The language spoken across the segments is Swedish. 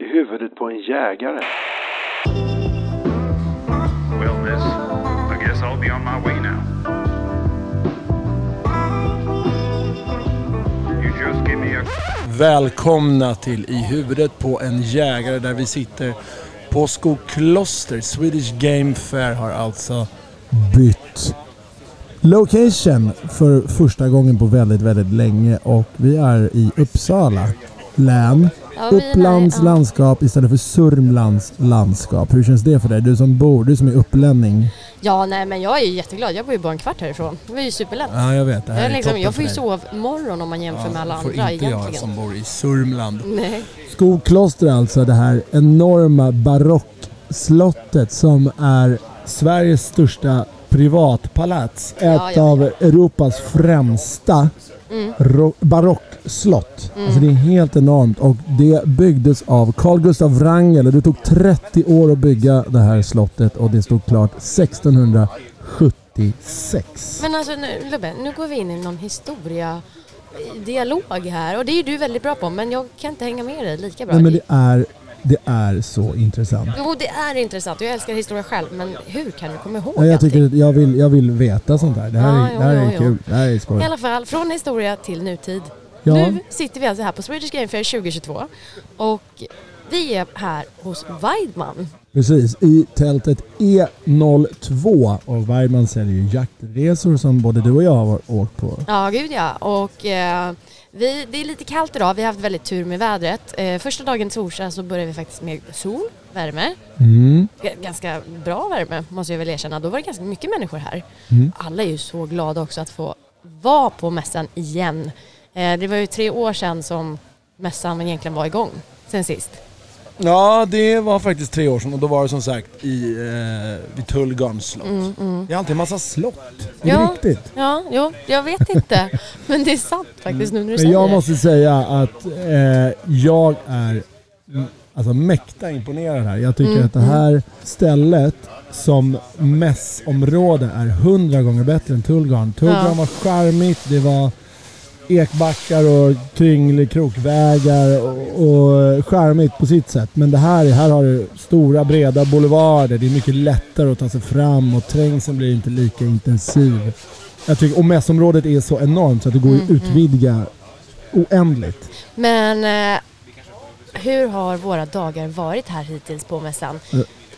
i huvudet på en jägare. Well, miss, I guess I'll be on my way now. You just give me a Välkomna till I huvudet på en jägare där vi sitter på Skokloster. Swedish Game Fair har alltså bytt location för första gången på väldigt, väldigt länge och vi är i Uppsala län. Ja, Upplands nära, ja. landskap istället för Sörmlands landskap. Hur känns det för dig? Du som bor, du som är upplänning. Ja, nej men jag är ju jätteglad. Jag bor ju bara en kvart härifrån. Det var ju superlätt. Ja, jag vet. Det här jag, är liksom, jag får ju sovmorgon om man jämför med alla får andra inte jag egentligen. som bor i Sörmland. Nej. Skokloster är alltså det här enorma barockslottet som är Sveriges största privatpalats. Ett Ja, ja, av Europas främsta Mm. ro- barockslott. Alltså det är helt enormt och det byggdes av Carl Gustav Wrangel och det tog 30 år att bygga det här slottet och det stod klart 1676. Men alltså nu, Lubbe, nu går vi in i någon historia dialog här och det är ju du väldigt bra på men jag kan inte hänga med dig lika bra. Nej, men det är, det är så intressant. Jo, det är intressant jag älskar historia själv men hur kan du komma ihåg Ja, jag, tycker, jag, vill, jag vill veta sånt här. Det här Ja, är, jo, det här är jo, jo. kul. Det här är I skoj. alla fall, från historia till nutid. Ja. Nu sitter vi alltså här på Swedish Game Fair 2022 och vi är här hos Weidman. Precis, i tältet E02. Och Weidman säljer ju jaktresor som både du och jag har åkt på. Ja, gud ja. Och eh, vi, det är lite kallt idag. Vi har haft väldigt tur med vädret. Eh, första dagen torsdag så började vi faktiskt med sol, värme. Mm. Ganska bra värme måste jag väl erkänna. Då var det ganska mycket människor här. Mm. Alla är ju så glada också att få vara på mässan igen. Eh, det var ju tre år sedan som mässan egentligen var igång sen sist. Ja, det var faktiskt tre år sedan och då var det som sagt i, eh, vid Tullgarns slott. Mm, mm. Det är alltid en massa slott. Är det Ja. riktigt? Ja, jo, jag vet inte. Men det är sant faktiskt nu när du Men säger jag måste säga att eh, jag är mm, alltså, mäkta imponerad här. Jag tycker Mm, att det här stället som mässområde är hundra gånger bättre än Tullgarn. Tullgarn Ja. var charmigt, det var ekbackar och kringlig krokvägar och, och charmigt på sitt sätt. Men det här, är- här har du stora breda boulevarder, det är mycket lättare att ta sig fram och trängseln blir inte lika intensiv. Jag tycker, och mässområdet är så enormt så att det går Mm, att utvidga oändligt. Men eh, hur har våra dagar varit här hittills på mässan?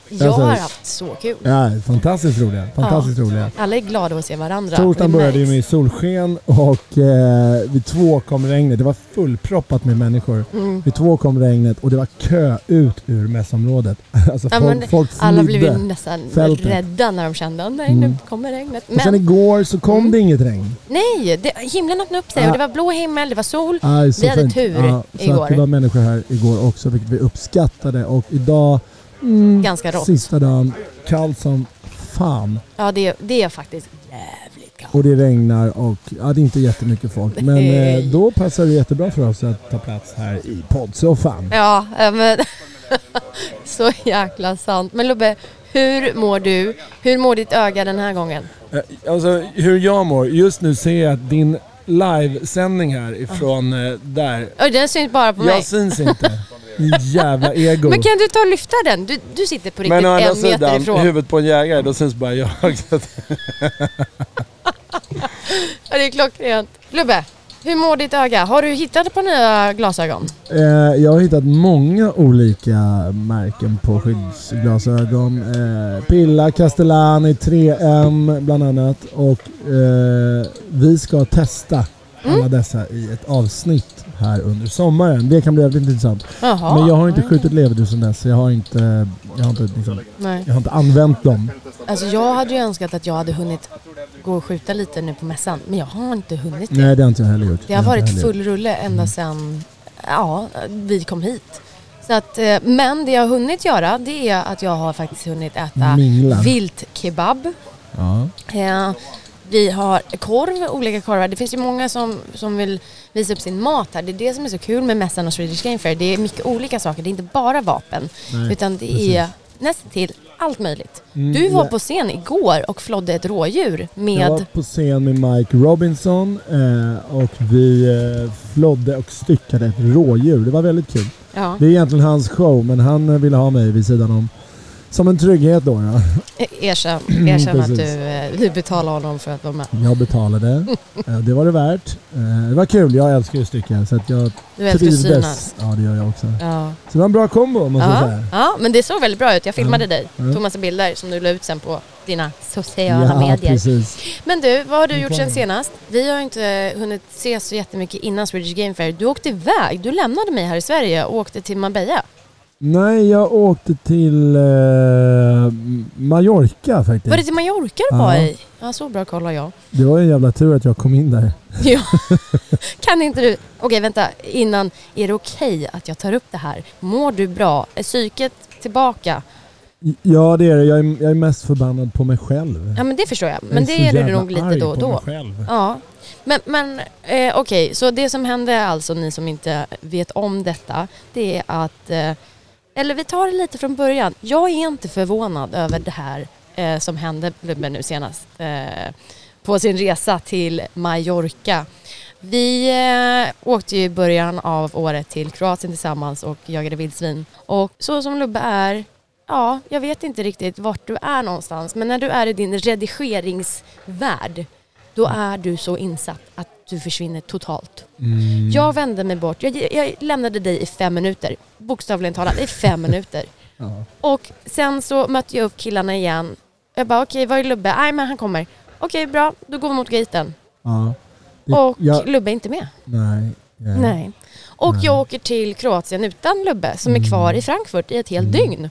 Jag alltså- har haft så kul. Ja, fantastiskt roliga. Fantastiskt roliga. Alla är glada att se varandra. Torsdagen började ju med solsken och eh, vid två kom regnet. Det var fullproppat med människor. Mm. Vid två kom regnet och det var kö ut ur mässområdet. Alltså Ja, folk, men folk Alla blev ju nästan fältet. rädda när de kände att nej, Mm. nu kommer regnet. Och sen Men igår så kom Mm. det inget regn. nej, det, himlen öppnade upp sig Ja. och det var blå himmel, det var sol. Aj, Vi hade fint. tur ja, så igår. Att det var människor här igår också vilket vi uppskattade. Och idag, mm, Ganska rått. sista dagen, kallt som fan. Ja, det, det är faktiskt jävligt kallt. Och det regnar och ja, det är inte jättemycket folk. Men eh, då passar det jättebra för oss att ta plats här i poddsoffan. Ja, eh, men så jäkla sant. Men Lubbe, hur mår du? Hur mår ditt öga den här gången? Eh, Alltså hur jag mår. Just nu ser jag att din livesändning här ifrån eh, där. Oj, den syns bara på mig. Jag syns inte. Jävla ego. Men kan du ta och lyfta den? Du, du sitter på riktigt Men å andra en meter sidan, ifrån. huvudet på en jägare, då syns bara jag. Ja, det är klockrent. Lubbe, hur mår ditt öga? Har du hittat på nya glasögon? Eh, jag har hittat många olika märken på skyddsglasögon. Eh, Pilla, Castellani, 3M bland annat. Och eh, vi ska testa Mm. alla dessa i ett avsnitt här under sommaren. Det kan bli väldigt intressant. Jaha. Men jag har inte okej. skjutit leverdjur sedan dess. Jag har inte, jag har inte, liksom, jag har inte använt dem. Alltså jag hade ju önskat att jag hade hunnit gå och skjuta lite nu på mässan. Men jag har inte hunnit det. Nej, det har inte jag heller gjort. Det har varit full rulle ända sedan ja, vi kom hit. Så att, eh, men det jag har hunnit göra det är att jag har faktiskt hunnit äta Mingla. viltkebab. Ja. Vi har korv, olika korvar. Det finns ju många som, som vill visa upp sin mat här. Det är det som är så kul med mässan och Swedish Game Fair. Det är mycket olika saker. Det är inte bara vapen. Nej, utan det precis. är nästan till allt möjligt. Mm, Du var ja. på scen igår och flodde ett rådjur med... Jag var på scen med Mike Robinson eh, och vi eh, flodde och styckade ett rådjur. Det var väldigt kul. Ja. Det är egentligen hans show, men han eh, ville ha mig vid sidan om. Som en trygghet då. Ja. E- Erkänn, erkänn att Precis. du, eh, du betalar honom för att vara med. Jag betalade. Eh, Det var det värt. Eh, Det var kul. Jag älskar ju stycken så att jag Du älskar att synas. Ja, det gör jag också. Ja. Så det var en bra kombo måste jag Ja, säga. ja, men det såg väldigt bra ut. Jag filmade dig. Ja. Tog massa bilder som du la ut sen på dina sociala Ja, medier. precis. Men du, vad har du gjort sen senast? Vi har inte hunnit ses så jättemycket innan Swedish Game Fair. Du åkte iväg. Du lämnade mig här i Sverige och åkte till Marbella. Nej, jag åkte till eh, Mallorca faktiskt. Var det till Mallorca du var i? Ja, så bra kollar jag. Det var en jävla tur att jag kom in där. Ja. kan inte du... Okej, vänta. Innan. Är det okej att jag tar upp det här? Mår du bra? Är psyket tillbaka? Ja, det är det. Jag är, jag är mest förbannad på mig själv. Ja, men det förstår jag. Jag Men så det är du nog lite då och då. mig själv. Ja, men, men eh, okej, så det som hände alltså, ni som inte vet om detta, det är att, eh, eller vi tar det lite från början. Jag är inte förvånad över det här eh, som hände Lubben nu senast eh, på sin resa till Mallorca. Vi eh, åkte ju i början av året till Kroatien tillsammans och jagade vildsvin. Och så som Lubbe är, ja, jag vet inte riktigt vart du är någonstans, men när du är i din redigeringsvärld, då är du så insatt att du försvinner totalt. Mm. Jag vände mig bort, jag, jag lämnade dig i fem minuter, bokstavligen talat, i fem minuter. Ja. Och sen så mötte jag upp killarna igen. Jag bara okej, var är Lubbe? Nej men han kommer. Okej bra, då går vi mot gaten. Ja. Det- Och jag- Lubbe är inte med. Nej. ja. Nej. Och Nej. jag åker till Kroatien utan Lubbe som är kvar i Frankfurt i ett helt Mm. dygn.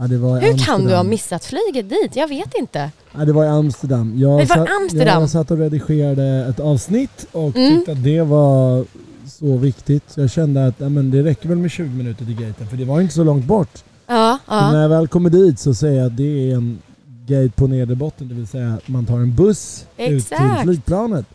Ja, Hur kan du ha missat flyget dit? Jag vet inte. Ja, det var i Amsterdam. Jag Det var satt, Amsterdam. Jag satt och redigerade ett avsnitt och Mm. tyckte att det var så viktigt. Så jag kände att ja, men det räcker väl med 20 minuter till gaten för det var inte så långt bort. Ja, Så när ja. jag väl kommer dit så säger jag att det är en gate på nedre botten. Det vill säga att man tar en buss ut till Exakt. flygplanet.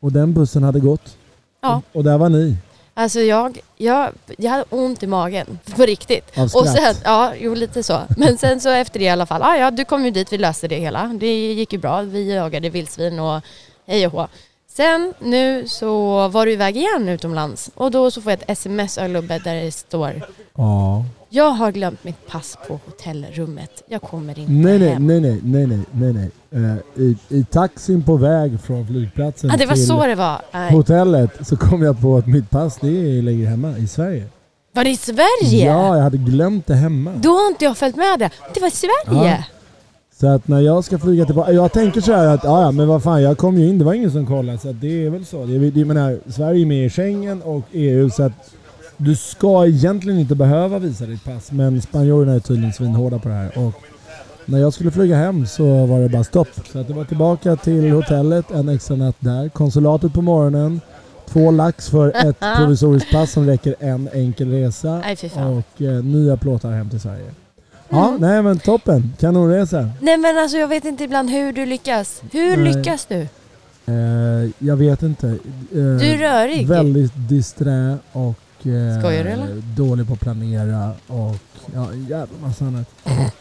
Och den bussen hade gått. Ja. Och, och där var ni. Alltså jag, jag, jag hade ont i magen. På riktigt. Av Och skratt. sen, ja, jo lite så. Men sen så efter det i alla fall, ah, ja du kom ju dit, vi löste det hela. Det gick ju bra, vi jagade vildsvin och hej och hå. Sen nu så var du iväg igen utomlands och då så får jag ett sms av Lubbe där det står Ja. Jag har glömt mitt pass på hotellrummet. Jag kommer inte Nej, nej, hem. nej, nej, nej, nej, nej, nej. Eh, i, I taxin på väg från flygplatsen ah, det var till så det var. Nej. hotellet så kom jag på att mitt pass det ligger hemma i Sverige. Var det i Sverige? Ja, jag hade glömt det hemma. Då har inte jag följt med det. Det var i Sverige. Ja. Så att när jag ska flyga tillbaka, jag tänker så här att ja, men vad fan jag kom ju in, det var ingen som kollade så att det är väl så. Det är, det, jag menar, Sverige är med i Schengen och EU så att du ska egentligen inte behöva visa ditt pass men spanjorerna är tydligen svinhårda på det här. Och när jag skulle flyga hem så var det bara stopp. Så att det var tillbaka till hotellet, en extra natt där, konsulatet på morgonen, två lax för ett provisoriskt pass som räcker en enkel resa Nej och eh, nya plåtar hem till Sverige. Ja, Mm. nej men toppen. Kanonresa. Nej men alltså jag vet inte ibland hur du lyckas. Hur Nej. lyckas du? Eh, jag vet inte. Eh, Du är rörig. Väldigt disträ och eh, Skojar du, eller? dålig på att planera och ja, en jävla massa annat.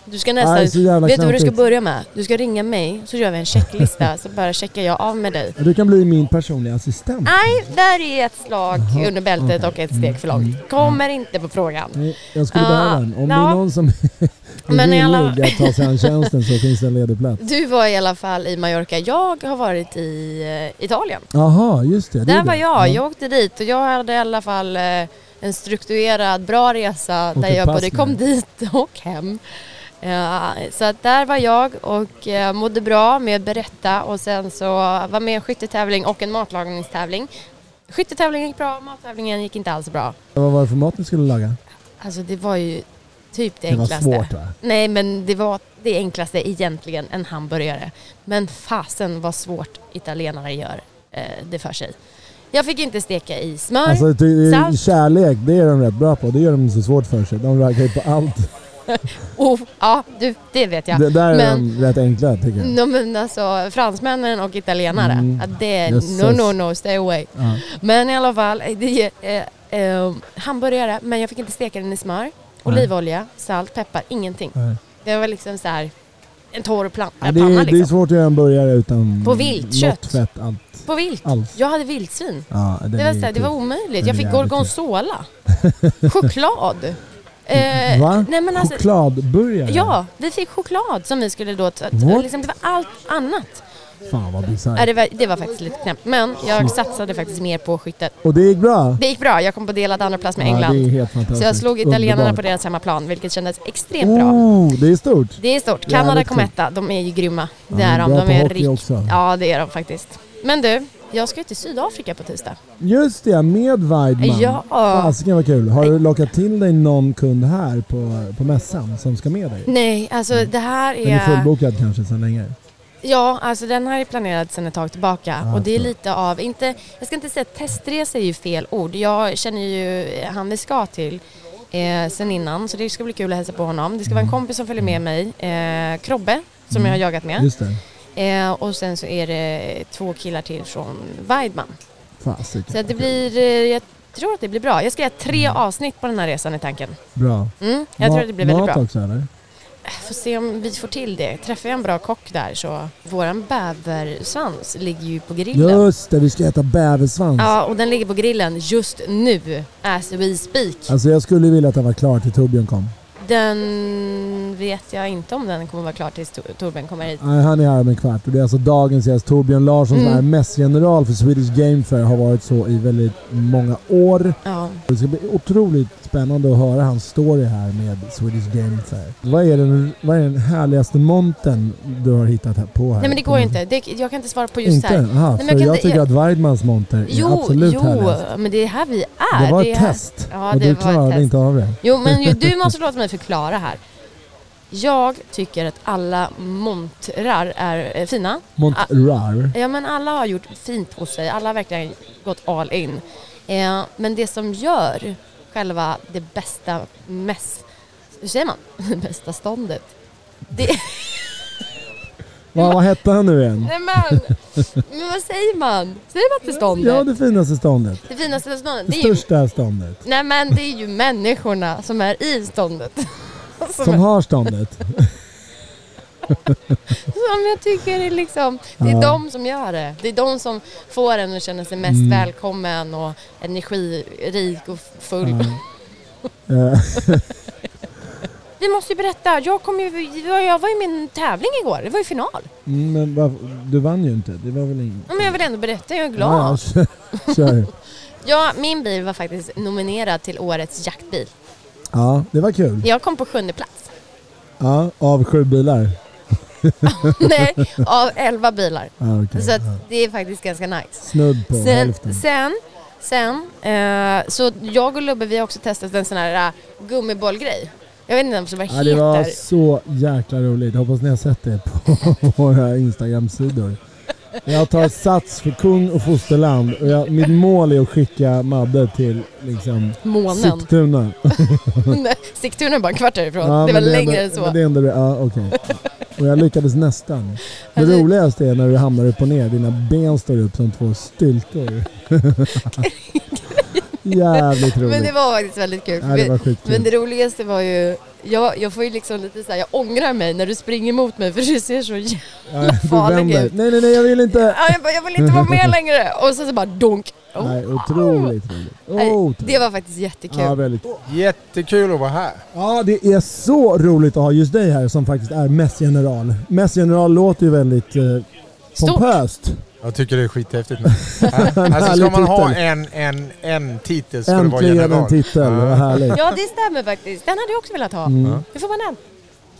Du ska nästan... vet du vad du ska börja med? Du ska ringa mig så gör vi en checklista så bara checkar jag av med dig. Du kan bli min personliga assistent. Nej, där är ett slag Jaha, under bältet okej. och ett steg för långt. Mm, Kommer inte på frågan. Nej, jag skulle behöva en. Om det ja. är någon som Men i alla- att ta sig an tjänsten så finns det en ledig plats. Du var i alla fall i Mallorca. Jag har varit i eh, Italien. Jaha, just det. det är Där var det. jag. Ja. Jag åkte dit och jag hade i alla fall eh, en strukturerad, bra resa Och där jag både kom dit och hem. Ja, så att där var jag och eh, mådde bra med att berätta och sen så var med i en skyttetävling och en matlagningstävling. Skyttetävlingen gick bra, mattävlingen gick inte alls bra. Vad var det för mat ni skulle laga? Alltså det var ju typ det Det var enklaste. svårt va? Nej men det var det enklaste egentligen, en hamburgare. Men fasen vad svårt italienare gör eh, det för sig. Jag fick inte steka i smör. Alltså ty, Salt. kärlek, det är de rätt bra på. Det gör de så svårt för sig. De raggar ju på allt. oh, ja, du, det vet jag. Det där är Men- de rätt enkla tycker jag. No, men alltså fransmännen och italienare, Mm. det är no, no, no, stay away. Ja. Men i alla fall, det är eh, eh, hamburgare, men jag fick inte steka den i smör. Olivolja, salt, peppar, ingenting. Nej. Det var liksom så här. en torr plan, Ja, det, panna är, det är liksom. svårt att göra en burgare utan På viltkött. något fett allt, På vilt. alls. Jag hade vildsvin. Ja, Det var, så här, det var omöjligt. Jag fick gorgonzola. Choklad. Eh, Va? Nej men alltså, Chokladburgare? ja, vi fick choklad som vi skulle då... Liksom, det var allt annat. Fan vad bisarrt. det, var, det var faktiskt lite knäppt. Men jag satsade faktiskt mer på skyttet. Och det gick bra? Det gick bra. Jag kom på delad andra plats med Ja, England. det är helt fantastiskt. så jag slog italienarna på deras hemmaplan, vilket kändes extremt bra. Oh, det är stort. Det är stort. Kanada kom etta. De är ju grymma. Det Ja, är de. De är hockey rikt... också. Ja, det är de faktiskt. Men du, jag ska ju till Sydafrika på tisdag. Just det, med Weidman. Ja. Fasiken vad kul. Har du lockat till dig någon kund här på, på mässan som ska med dig? Nej, alltså det här Den är är... fullbokad kanske sedan länge? Ja, alltså den här är planerad sedan ett tag tillbaka. Ja, och det är lite av, inte, jag ska inte säga testresa är ju fel ord. Jag känner ju han vi ska till eh, sen innan, så det ska bli kul att hälsa på honom. Det ska vara en kompis som följer med mig, eh, Krobbe, som jag har jagat med. Mm. Just det. Eh, och sen så är det två killar till från Weidman. Fasiken. Så det blir, eh, jag tror att det blir bra. Jag ska göra tre avsnitt på den här resan i tanken. Bra. Mm, jag tror att det blir väldigt Mat bra. också eller? Får se om vi får till det. Träffar jag en bra kock där så... Våran bäversvans ligger ju på grillen. Just det, vi ska äta bäversvans. Ja, och den ligger på grillen just nu, as we speak. Alltså jag skulle vilja att den var klar till Torbjörn kom. Den vet jag inte om den kommer vara klar tills Tor- Torben kommer hit. Nej, han är här om en kvart och det är alltså dagens gäst Torbjörn Larsson som Mm. är mässgeneral för Swedish Game Fair. Har varit så i väldigt många år. Ja. Det ska bli otroligt spännande att höra hans story här med Swedish Game Fair. Vad är den, vad är den härligaste monten du har hittat här på här? Nej men det går ju inte. Det, jag kan inte svara på just Inte? här. Aha, men för jag jag, inte- tycker jag- att Weidmans monter är Jo, absolut jo, härligast. men det är här vi är. Det var ett här. test Ja, och det du klarade inte av det. Jo, men ju, du måste låta mig förklara här. Jag tycker att alla montrar är eh, fina. Montrar. Ja, men alla har gjort fint på sig. Alla har verkligen gått all in. Eh, men det som gör själva det bästa mäss... Hur säger man? Det bästa ståndet. Det, Vad, vad hette han nu igen? nej men, men vad säger man? Säger man inte ståndet? Ja, det finaste ståndet. Det finaste ståndet. Det Det är ju, största ståndet. nej men det är ju människorna som är i ståndet. Som, Som har ståndet. som jag tycker är liksom, det är Ja. de som gör det. Det är de som får en att känna sig mest Mm. välkommen och energirik och full. Ja. Eh, Vi måste ju berätta, jag, kom ju, jag var ju i min tävling igår, det var ju final. mm, Men vad- du vann ju inte. Det var väl inget... Men jag vill ändå berätta, jag är Ja, glad. kör. kör. Ja, min bil var faktiskt nominerad till årets jaktbil. Ja, det var kul. Jag kom på sjunde plats. Ja, av sju bilar. Nej, av elva bilar. Ja, okej. Så att Ja. det är faktiskt ganska nice. Snudd på Sen, hälften. sen, sen eh, så jag och Lubbe vi har också testat en sån här uh, gummibollgrej. Jag vet inte ens vad det Ja, det var heter. så jäkla roligt. Hoppas ni har sett det på våra Instagram-sidor. Jag tar sats för kung och fosterland och jag, mitt mål är att skicka Madde till liksom Månen. Sigtuna. Nej, Sigtuna är bara en kvart härifrån. Ja, det var längre än så. Det är ändå, ja, okej. Och jag lyckades nästan. Det Alltså- roligaste är när du hamnar upp och ner. Dina ben står upp som två styltor. Jävligt roligt. Men det var faktiskt väldigt kul. ja, det var skitkul. Men det roligaste var ju, jag, jag får ju liksom lite så här, jag ångrar mig när du springer emot mig för du ser så jävla... ja, farlig ut. Nej, nej, nej, jag vill inte. Ja, jag, bara, jag vill inte vara med längre! Och så, så bara donk. Oh. Nej, otroligt roligt. Otroligt. det var faktiskt jättekul. Ja, väldigt. Jättekul att vara här. Ja, det är så roligt att ha just dig här som faktiskt är mässgeneral. Mässgeneral låter ju väldigt eh, Stort. Jag tycker det är skithäftigt. alltså ska man ha en, en, en titel ska det vara Äntligen en general. titel, Ja. vad härligt. Ja, det stämmer faktiskt. Den hade jag också velat ha. Mm. Hur får man den?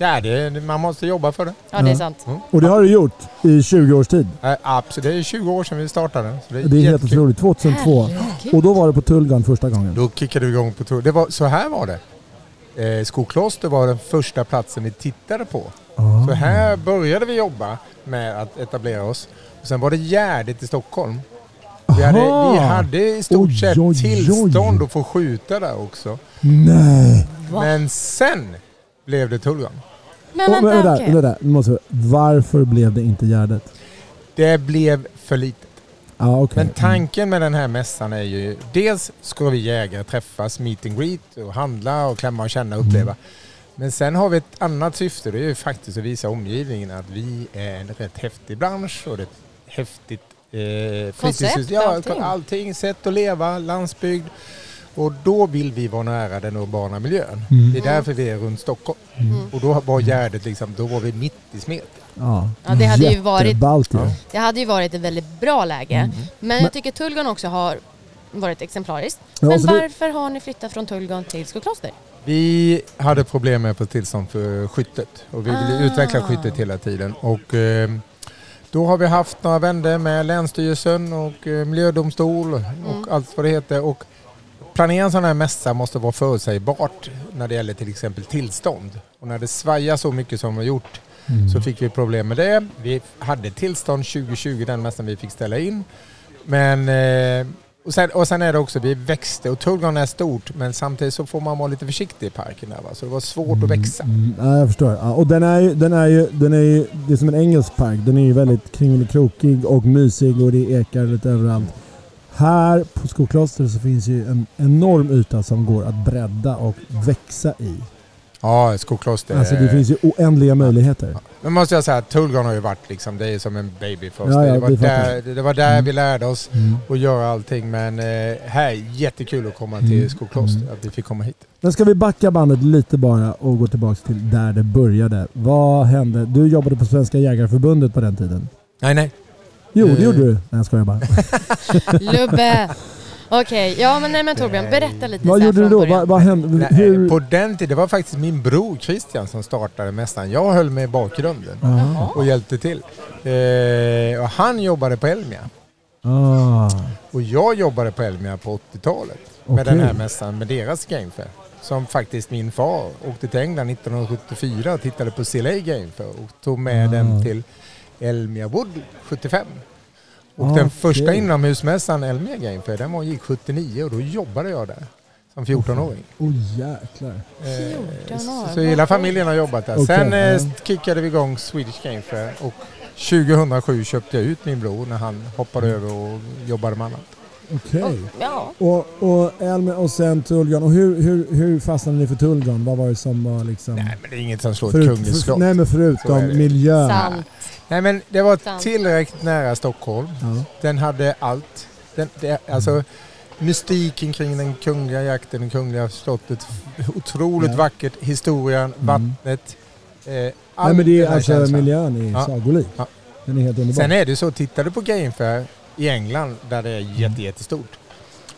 Ja, det, man måste jobba för det. Ja, det är sant. Och det har du gjort i 20 års tid. Äh, absolut. Det är 20 år sedan vi startade. Så det är, Det är helt otroligt. 2002. Herregud. Och då var det på Tullgarn första gången. Då kickade vi igång på var, så här var det. Eh, Skokloster var den första platsen vi tittade på. Ah. Så här började vi jobba med att etablera oss. Och sen var det Gärdet i Stockholm. Vi hade, Aha. vi hade i stort Oj, sett oj, oj. tillstånd att få skjuta där också. Nej! Va? Men sen blev det Tullgarn. Men vänta, vänta, okej. vänta, måste jag- Varför blev det inte Gärdet? Det blev för litet. Ja, okej. Men tanken med den här mässan är ju dels ska vi jägare träffas, meet and greet och handla och klämma och känna och uppleva. Men sen har vi ett annat syfte, det är ju faktiskt att visa omgivningen att vi är en rätt häftig bransch och det är ett häftigt eh, fritidshus. Ja, allting. allting. Sätt att leva, landsbygd. Och då vill vi vara nära den urbana miljön. Mm. Det är därför vi är runt Stockholm. Mm. Och då var Gärdet liksom, då var vi mitt i smet. Ja, Ja, det hade ju varit-. Ja. Det hade ju varit ett väldigt bra läge. Mm. Men jag tycker Tullgarn också har varit exemplariskt. Ja, Men så det- varför har ni flyttat från Tullgarn till Skokloster? Vi hade problem med att få tillstånd för skyttet och vi ville Ah. utveckla skyttet hela tiden. Och, eh, då har vi haft några vändor med Länsstyrelsen och eh, Miljödomstol och Mm. allt vad det heter. Och planera en sån här mässa måste vara förutsägbart när det gäller till exempel tillstånd. Och när det svajar så mycket som det har gjort Mm. så fick vi problem med det. Vi hade tillstånd 2020, den mässan vi fick ställa in. Men, eh, och, sen, och sen är det också, vi växte och Tullgarn är stort men samtidigt så får man vara lite försiktig i parken där va? så det var svårt att växa. Mm, ja, jag förstår. Ja, och den är ju, den är ju, den är ju, det är som en engelsk park. Den är ju väldigt kringelikrokig och mysig och det ekar lite överallt. Här på Skokloster så finns ju en enorm yta som går att bredda och växa i. Ja, Skokloster. Alltså det finns ju oändliga möjligheter. Men måste jag säga att Tullgarn har ju varit liksom, det är som en baby för oss. Ja, ja, det, var det där, det, var där Mm. vi lärde oss Mm. att göra allting men eh, här är jättekul att komma Mm. till Skokloster, Mm. att vi fick komma hit. Men ska vi backa bandet lite bara och gå tillbaka till där det började. Vad hände? Du jobbade på Svenska Jägareförbundet på den tiden. Nej, nej. Jo, det Eh. gjorde du. Nej, jag skojar bara. Lubbe! Okej, ja men nej men Torbjörn, Nej. berätta lite Vad gjorde du då? Vad, vad hände? nej Hur? På den tiden, det var faktiskt min bror Christian som startade mässan. Jag höll med i bakgrunden. Ja. och hjälpte till. Eh, och han jobbade på Elmia. Ah, Och jag jobbade på Elmia på 80-talet med den här mässan, med deras Game Fair. Som faktiskt min far åkte till England 1974 och tittade på CLA Game Fair och tog med Ah. den till Elmia Wood 75. Och Ah, den första okej. inomhusmässan, Elmia Game Fair, den var, gick 79 och då jobbade jag där som 14-åring. oh jäklar. Eh, 14 år, Så, så hela familjen har jobbat där. Okej, Sen eh, ja. kickade vi igång Swedish Game Fair och 2007 köpte jag ut min bror när han hoppade Mm. över och jobbade med annat. Okej. Ja. Och, och Elmer och sen Tullgarn. Och hur, hur, hur fastnade ni för Tullgarn? Vad var det som var liksom... Nej men det är inget som slår ett Förut- kungligt för- slott. nej men förutom miljön. Sant. Nej men det var Sant. tillräckligt nära Stockholm. Ja. Den hade allt. Den, det, alltså mystiken kring den kungliga jakten, det kungliga slottet. Otroligt Ja. vackert. Historien, Mm. vattnet. Eh, Nej all men det är alltså känslan. miljön är Ja. sagolik. Ja. Den är helt underbar. Sen är det så, tittar du på Game Fair i England där det är Mm. jätte, jättestort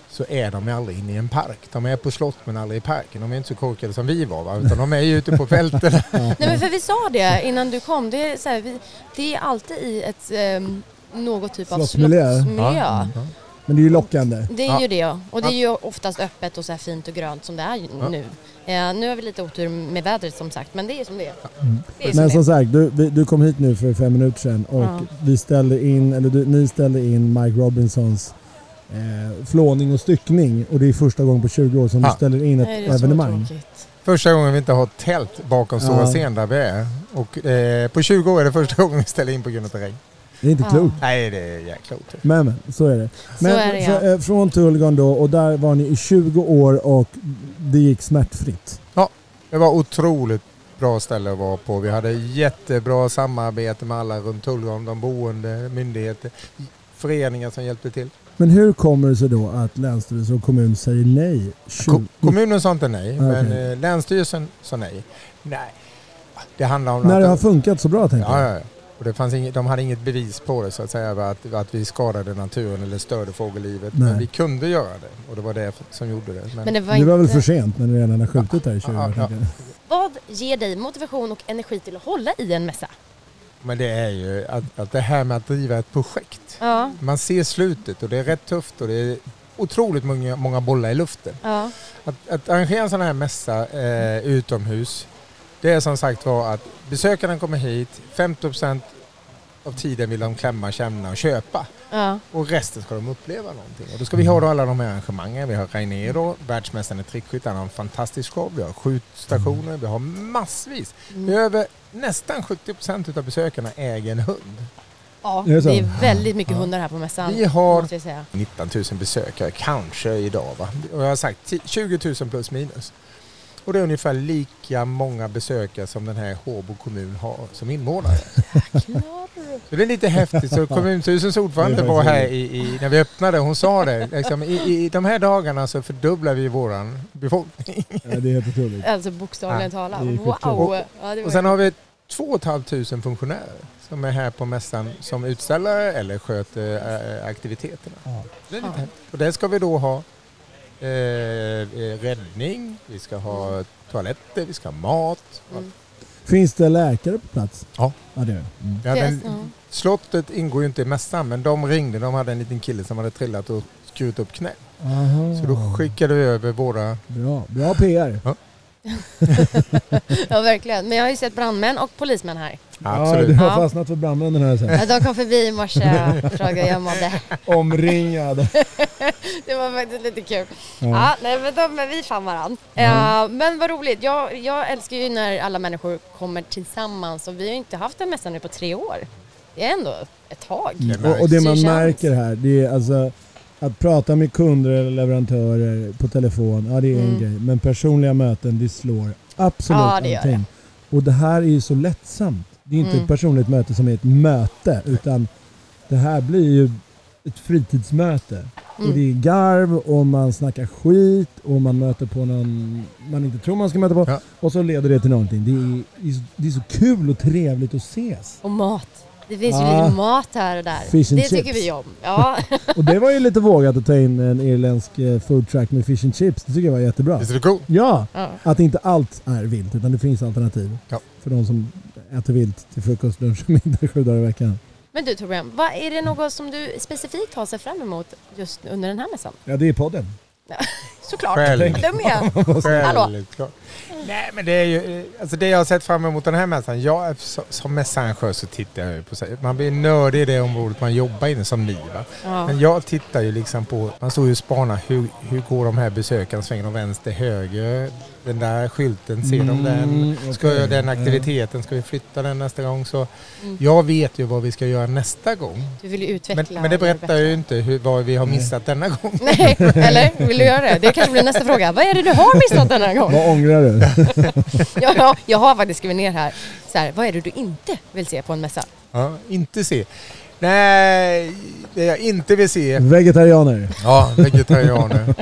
så är de aldrig inne i en park. De är på slott men aldrig i parken. De är inte så korkade som vi var va? utan de är ju ute på fälten. Nej men för vi sa det innan du kom, det är, så här, vi, det är alltid i ett ehm, något typ av Slottsmiljö. slottsmiljö. Ja. Men det är ju lockande. Det är Ja. ju det och det är ju oftast öppet och så här fint och grönt som det är Ja. nu. Eh, nu har vi lite otur med vädret som sagt men det är som det är. Mm. Det är som Men det som är. sagt, du, du kom hit nu för fem minuter sedan och Ja. vi ställde in, eller du, ni ställde in Mike Robinsons eh, flåning och styckning och det är första gången på 20 år som Ja. du ställer in ett Nej, det evenemang. tråkigt. Första gången vi inte har tält bakom stora Ja. scen där vi är. Och eh, på 20 år är det första gången vi ställer in på grund av terräng. Det är inte Ja. klokt. Nej det är jäkla otur. Men, men så är det. Så Men är det ja. eh, från Tullgarn då och där var ni i 20 år och det gick smärtfritt. Det var otroligt bra ställe att vara på. Vi hade jättebra samarbete med alla runt Tullgarn, de boende, myndigheter, föreningar som hjälpte till. Men hur kommer det sig då att Länsstyrelsen och kommun säger nej? 20 Ko- kommunen sa inte nej, Ah, men eh, Länsstyrelsen sa nej. Nej, det handlar om När att... det har funkat så bra tänker ja, jag. ja, ja. Och det fanns inget, de hade inget bevis på det så att säga, att, att vi skadade naturen eller störde fågellivet. Nej. Men vi kunde göra det och det var det som gjorde det. Men, Men det var, Det var väl inte... för sent när ni redan har skjutit där i 20 Ja, år. ja, jag. Vad ger dig motivation och energi till att hålla i en mässa? men det är ju att, att det här med att driva ett projekt. Ja. Man ser slutet och det är rätt tufft och det är otroligt många, många bollar i luften. ja. Att, att arrangera en sån här mässa eh, utomhus, det är som sagt var att besökaren kommer hit, 50% av tiden vill de klämma, känna och köpa. ja. Och resten ska de uppleva någonting. Och då ska vi ha då alla de här arrangemangen. Vi har Rainer då, världsmästaren i trickskytte. Han har en fantastisk show. Vi har skjutstationer. Vi har massvis. Mm. Över nästan 70% utav besökarna äger en hund. Ja, det är väldigt mycket Ja. hundar här på mässan. Vi har Måste jag säga. 19 000 besökare, kanske idag va. Och jag har sagt 10 20 000 plus minus. Och det är ungefär lika många besökare som den här Håbo kommun har som invånare. Så det är lite häftigt. Så kommunstyrelsens ordförande Det var här i, i, när vi öppnade. Hon sa det. Liksom, i, I de här dagarna så fördubblar vi våran befolkning. Ja, det är helt otroligt. Alltså bokstavligen talat. det är Wow! Ja, det var Och sen har vi 2 500 funktionärer som är här på mässan som utställare eller sköter äh, aktiviteterna. Ja. Det är lite Ja. Och där ska vi då ha eh, eh, räddning, vi ska ha toaletter, vi ska ha mat. Mm. Finns det läkare på plats? Ja. Ja, det det. Mm. Ja, den, slottet ingår ju inte i mässan men de ringde, de hade en liten kille som hade trillat och skurit upp knä. Aha. Så då skickade vi över våra... Bra, bra PR. ja, verkligen. Men jag har ju sett brandmän och polismän här. Ja, Absolut. du har Ja. fastnat för brandmännen här sen. Ja, de kom förbi i morse och frågade hur jag mådde. Omringad. Det var faktiskt lite kul. Ja, Ja. nej, men de, men vi fann varandra. Ja, men vad roligt. Jag, jag älskar ju när alla människor kommer tillsammans och vi har ju inte haft en mässa nu på tre år. Det är ändå ett tag. Det märks. Och, och det man märker här, det är alltså att prata med kunder eller leverantörer på telefon, ja det är en Mm. grej. Men personliga möten, det slår absolut Ja, det allting. Och det här är ju så lättsamt. Det är inte Mm. ett personligt möte som är ett möte, utan det här blir ju ett fritidsmöte. Och Mm. det är garv och man snackar skit och man möter på någon man inte tror man ska möta på. Ja. Och så leder det till någonting. Det är, det är, så, det är så kul och trevligt att ses. Och mat. Det finns ju Ah. lite mat här och där. Fish and det tycker chips. vi om. Ja. Och det var ju lite vågat att ta in en irländsk eh, food truck med fish and chips. Det tycker jag var jättebra. Visst är det coolt? Ja, ja. att inte allt är vilt utan det finns alternativ. Ja. För de som äter vilt till frukost, lunch och middag sju dagar i veckan. Men du Torbjörn, vad är det något som du specifikt har sett fram emot just under den här mässan? Ja, det är podden. Såklart. Själv. Du med. Hallå. Självklart. Nej men det är ju, eh, alltså det jag har sett fram emot den här mässan, jag, så- som mässarrangör så tittar jag ju på, sig- man blir nördig i det området man jobbar inom som ny va. Ja. Men jag tittar ju liksom på, man står ju och spanar, hur, hur går de här besökarna, svänger de vänster, höger, den där skylten, ser de den? Mm, Ska jag den aktiviteten, ska vi flytta den nästa gång? Så Mm. jag vet ju vad vi ska göra nästa gång. Du vill ju utveckla. Men, men det berättar ju inte hur, vad vi har missat denna gång. Nej, eller? Vill du göra det? Det kanske blir nästa fråga. Vad är det du har missat den här gången? Vad ångrar du? Ja, ja, jag har faktiskt skrivit ner här. Så här, vad är det du inte vill se på en mässa? Ja, inte se. Nej, det jag inte vill se. Vegetarianer. Ja, vegetarianer.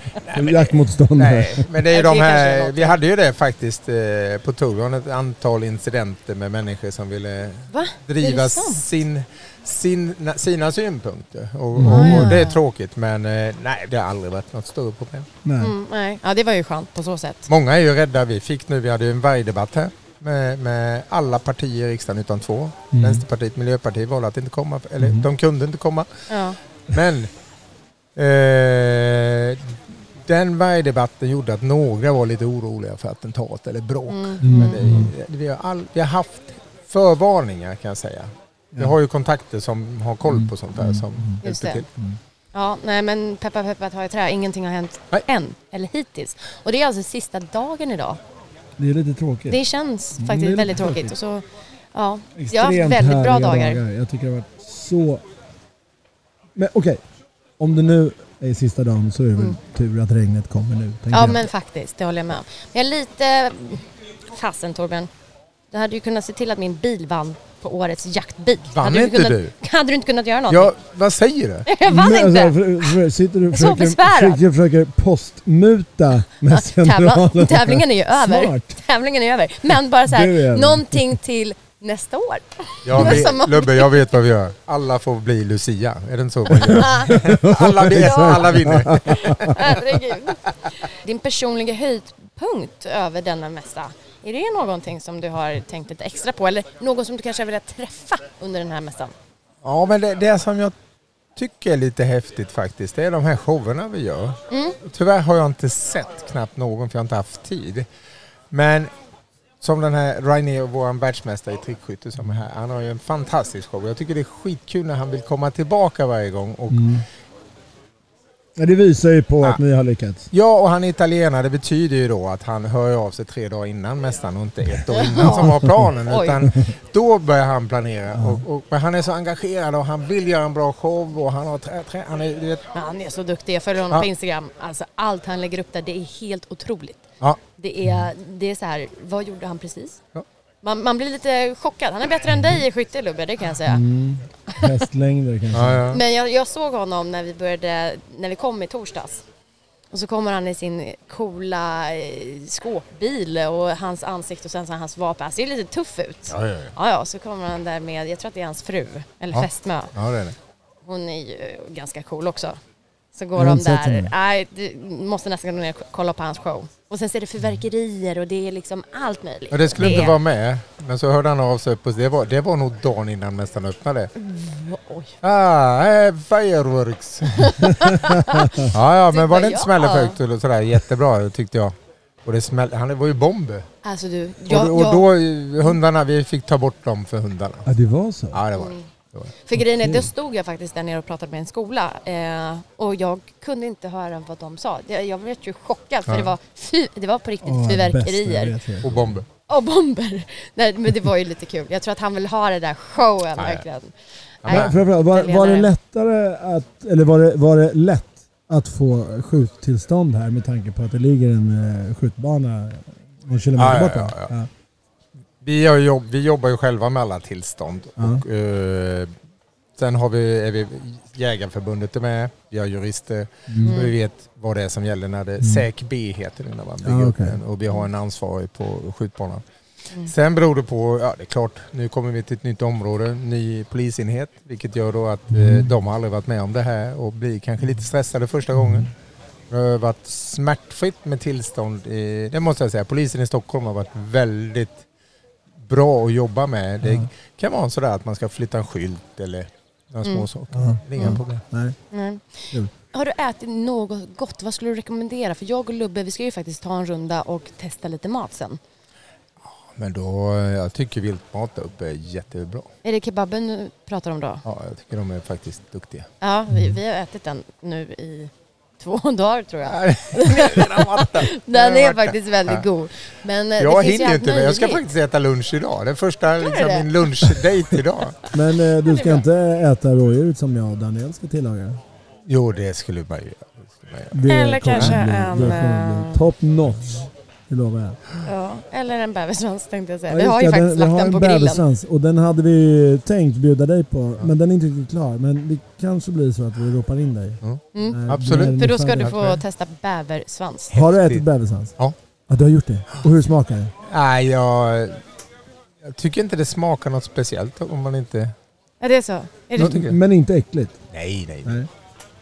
Jaktmotståndare. Nej, men det är ju de här, vi hade ju det faktiskt eh, på Toron, ett antal incidenter med människor som ville Va? Driva sin, sin, na- sina synpunkter. Och, och, Mm. och det är tråkigt men eh, nej, det har aldrig varit något större problem. Nej. Mm, nej. Ja, det var ju skönt på så sätt. Många är ju rädda. Vi fick nu, vi hade ju en vargdebatt här med, med alla partier i riksdagen utan två. Mm. Vänsterpartiet, Miljöpartiet valde att inte komma, eller Mm. de kunde inte komma. Ja. Men eh, den vargdebatten gjorde att några var lite oroliga för attentat eller bråk. Mm. Mm. Men det, vi, har all, vi har haft förvarningar kan jag säga. Vi har ju kontakter som har koll på sånt där som Just hjälper det. till. ja, nej men peppa peppa ta i trä. Ingenting har hänt Nej. än, eller hittills. Och det är alltså sista dagen idag. Det är lite tråkigt. Det känns Mm, faktiskt det väldigt tråkigt. tråkigt. Och så, ja, jag har haft väldigt bra härliga dagar. Jag tycker det har varit så... Men okej, om det nu är sista dagen så är det väl Mm. tur att regnet kommer nu. Ja jag. men faktiskt, det håller jag med om. Jag är lite fasen Torbjörn. Du hade ju kunnat se till att min bil vann på årets jaktbil. Vann hade inte kunnat, du? Hade du inte kunnat göra något? Ja, vad säger du? jag vann Men, inte! Alltså, för, sitter du och försöker, försöker, försöker postmuta Tävla, mässgeneralen? tävlingen är ju över. Smart. Tävlingen är över. Men bara så Du är här, någonting till nästa år. Jag vet, Lubbe, jag vet vad vi gör. Alla får bli Lucia. Är det inte så man gör? alla, vet, Ja. alla vinner. Herregud. Din personliga höjdpunkt över denna mässa, är det någonting som du har tänkt lite extra på? Eller någon som du kanske har velat träffa under den här mässan? Ja, men det, det som jag tycker är lite häftigt faktiskt, det är de här showerna vi gör. Mm. Tyvärr har jag inte sett knappt någon för jag har inte haft tid. Men som den här Rainier, vår världsmästare i trickskytte som är här, han har ju en fantastisk show. Jag tycker det är skitkul när han vill komma tillbaka varje gång. Och Mm. Ja, det visar ju på Ah. att ni har lyckats. Ja, och han är italienare. Det betyder ju då att han hör av sig tre dagar innan mästan och inte ett år innan som var planen. Utan då börjar han planera. Och, och, men han är så engagerad och han vill göra en bra show och han har trä, trä, han är, vet, Ja, han är så duktig. Jag följer honom Ja. på Instagram. Alltså allt han lägger upp där, det är helt otroligt. Ja. Det är, det är så här, vad gjorde han precis? Ja. Man, man blir lite chockad. Han är bättre än dig i skytte Lubbe, det kan jag säga. Mm. Hästlängder kanske. Ja, ja. Men jag, jag såg honom när vi började, när vi kom i torsdags. Och så kommer han i sin coola eh, skåpbil och hans ansikte och sen så hans vapen. Han ser lite tuff ut. Ja, ja, ja. Ja, ja, så kommer han där med, jag tror att det är hans fru, eller Ja. fästmö. ja det är det. Hon är ju ganska cool också. Så Jag går de där, nej du måste nästan gå ner och kolla på hans show. Och sen så är det fyrverkerier och det är liksom allt möjligt. Och det skulle Det inte är- vara med. Men så hörde han av sig och det var, det var nog dagen innan mästaren öppnade. Oj. Ah, eh, fireworks. ja, ja, men var det inte Ja. smälleffekt och sådär jättebra tyckte jag. Och det smäll, han var ju bomb. Alltså du, och, jag, och jag, då, eh, hundarna, vi fick ta bort dem för hundarna. Ja, det var så? Ja, det var det. Mm. Var. För grejen är, då stod jag faktiskt där nere och pratade med en skola eh, och jag kunde inte höra vad de sa. Jag, jag blev ju chockad för Ja. det, var fy, det var på riktigt jag fyrverkerier. Och bomb. och bomber. Nej, men det var ju lite kul. Jag tror att han vill ha det där showen ja. verkligen. Ja, Nej. Var, Den var det lättare att, eller var det, var det lätt att få skjuttillstånd här med tanke på att det ligger en uh, skjutbana någon kilometer Ja, ja, bort? ja. Vi, har jobb, vi jobbar ju själva med alla tillstånd. Ja. Och, eh, sen har vi, är vi Jägarförbundet är med, vi har jurister Mm. och vi vet vad det är som gäller när det Mm. SÄK B heter det när man bygger Ja, upp okej. den och vi har en ansvarig på skjutbanan. Mm. Sen beror det på, ja det är klart, nu kommer vi till ett nytt område, ny polisenhet, vilket gör då att eh, Mm. de har aldrig varit med om det här och blir kanske lite stressade första gången. Det har varit smärtfritt med tillstånd, i, det måste jag säga. Polisen i Stockholm har varit väldigt bra att jobba med. Det kan vara sådär att man ska flytta en skylt eller några Mm. små saker. Ja. Det är inga Mm. problem. Nej. Nej. Har du ätit något gott? Vad skulle du rekommendera? För jag och Lubbe, vi ska ju faktiskt ta en runda och testa lite mat sen. Men då, jag tycker viltmat där uppe är jättebra. Är det kebaben du pratar om då? Ja, jag tycker de är faktiskt duktiga. Ja, vi, vi har ätit den nu i två dagar tror jag. Den är faktiskt väldigt god. Men eh, Jag hinner ju inte men jag ska faktiskt äta lunch idag. Det är första liksom, det? min lunchdate idag. Men eh, du ska inte äta rådjuret som jag och Daniel ska tillaga? Jo, det skulle man ju göra. Eller kommer kanske bli- en, eh, Top notch. Det lovar jag. Ja, eller en bäversvans tänkte jag säga. Ja, vi har det, ju faktiskt vi lagt har den en på grillen. och den hade vi tänkt bjuda dig på. Men den är inte riktigt klar. Men det kanske blir så att vi ropar in dig. Mm. När- Absolut. den För då ska du få testa bäversvans. Har du ätit bäversvans? Ja. ja. Du har gjort det? Och hur smakar det? Nej, jag, jag tycker inte det smakar något speciellt om man inte... Ja, det är så? Är det, Men inte äckligt? Nej, nej. nej.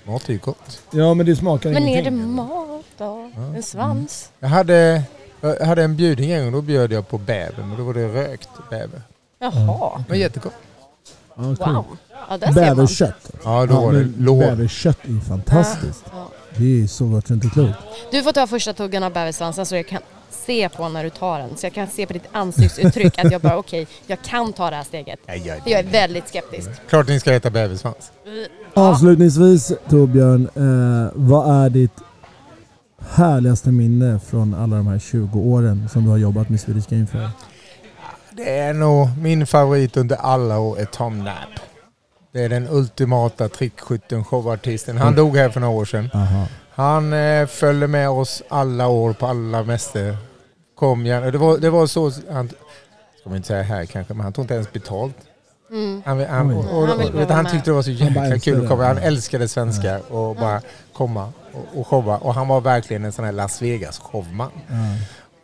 Mat är ju gott. Ja men det smakar men är det ingenting. mat då? Ja. En svans? Jag hade, jag hade en bjudning en gång, då bjöd jag på bäver, men då var det rökt bäver. Jaha. Det var jättegott. Ja, kul. Wow. Ja, där ser man. Bäverkött. Ja, då var det men lår. Bäverkött är ju fantastiskt. Ja. Det är så gott så inte klokt. Du får ta första tuggan av bäversvansen så jag kan se på när du tar den. Så jag kan se på ditt ansiktsuttryck att jag bara okej, jag kan ta det här steget. Nej, jag, För jag är väldigt skeptisk. Klart ni ska äta bäversvans. Avslutningsvis Torbjörn, eh, vad är ditt härligaste minne från alla de här 20 åren som du har jobbat med Swedish Game Fair? Det är nog min favorit under alla år är Tom Knapp. Det är den ultimata trickskytten, showartisten. Han dog här för några år sedan. Aha. Han eh, följde med oss alla år på alla mäster. Kom gärna. Det var, det var så, han, ska man inte säga här kanske, men han tog inte ens betalt. Mm. Han, han, Oj. och, och, Han han tyckte det var så jäkla kul att komma. Han älskade svenskar och bara komma och, och showa. Och han var verkligen en sån här Las Vegas-showman. Ja.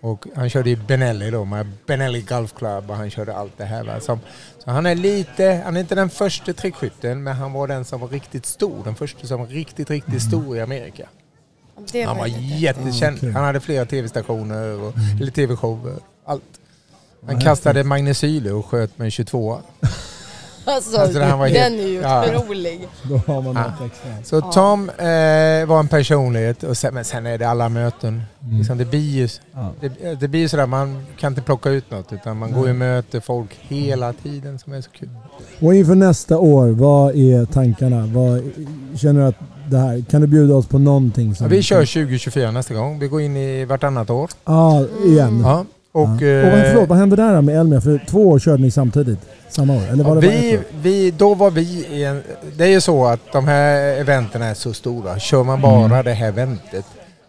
Och han körde i Benelli då, med Benelli Golf Club och han körde allt det här. Va? Som, så han är lite, han är inte den första trickskytten men han var den som var riktigt stor. Den första som var riktigt, riktigt stor i Amerika. Det Han var jättekänd. Okej. Han hade flera tv-stationer och eller tv-shower. Allt. Han kastade magnesyler och sköt med en 22 Alltså, Alltså, här var den är ju ja. otrolig. Då har man extra. Så Ja. Tom eh, var en personlighet, och sen, men sen är det alla möten. Mm. Liksom, det blir ju Ja. det, det blir ju sådär, man kan inte plocka ut något utan man Nej. går och möter folk hela tiden som är så kul. Och inför nästa år, vad är tankarna? Vad, känner du att det här, kan du bjuda oss på någonting? Ja, Som vi kör 2024 nästa gång. Vi går in i vartannat år. Ja, igen. Ja. Och, ja. och vad, eh, förlåt, vad hände där med Elmia? För två år körde ni samtidigt, samma år? Eller var det bara vi, vi, då var vi i en... Det är ju så att de här eventen är så stora. Kör man bara Mm. det här eventet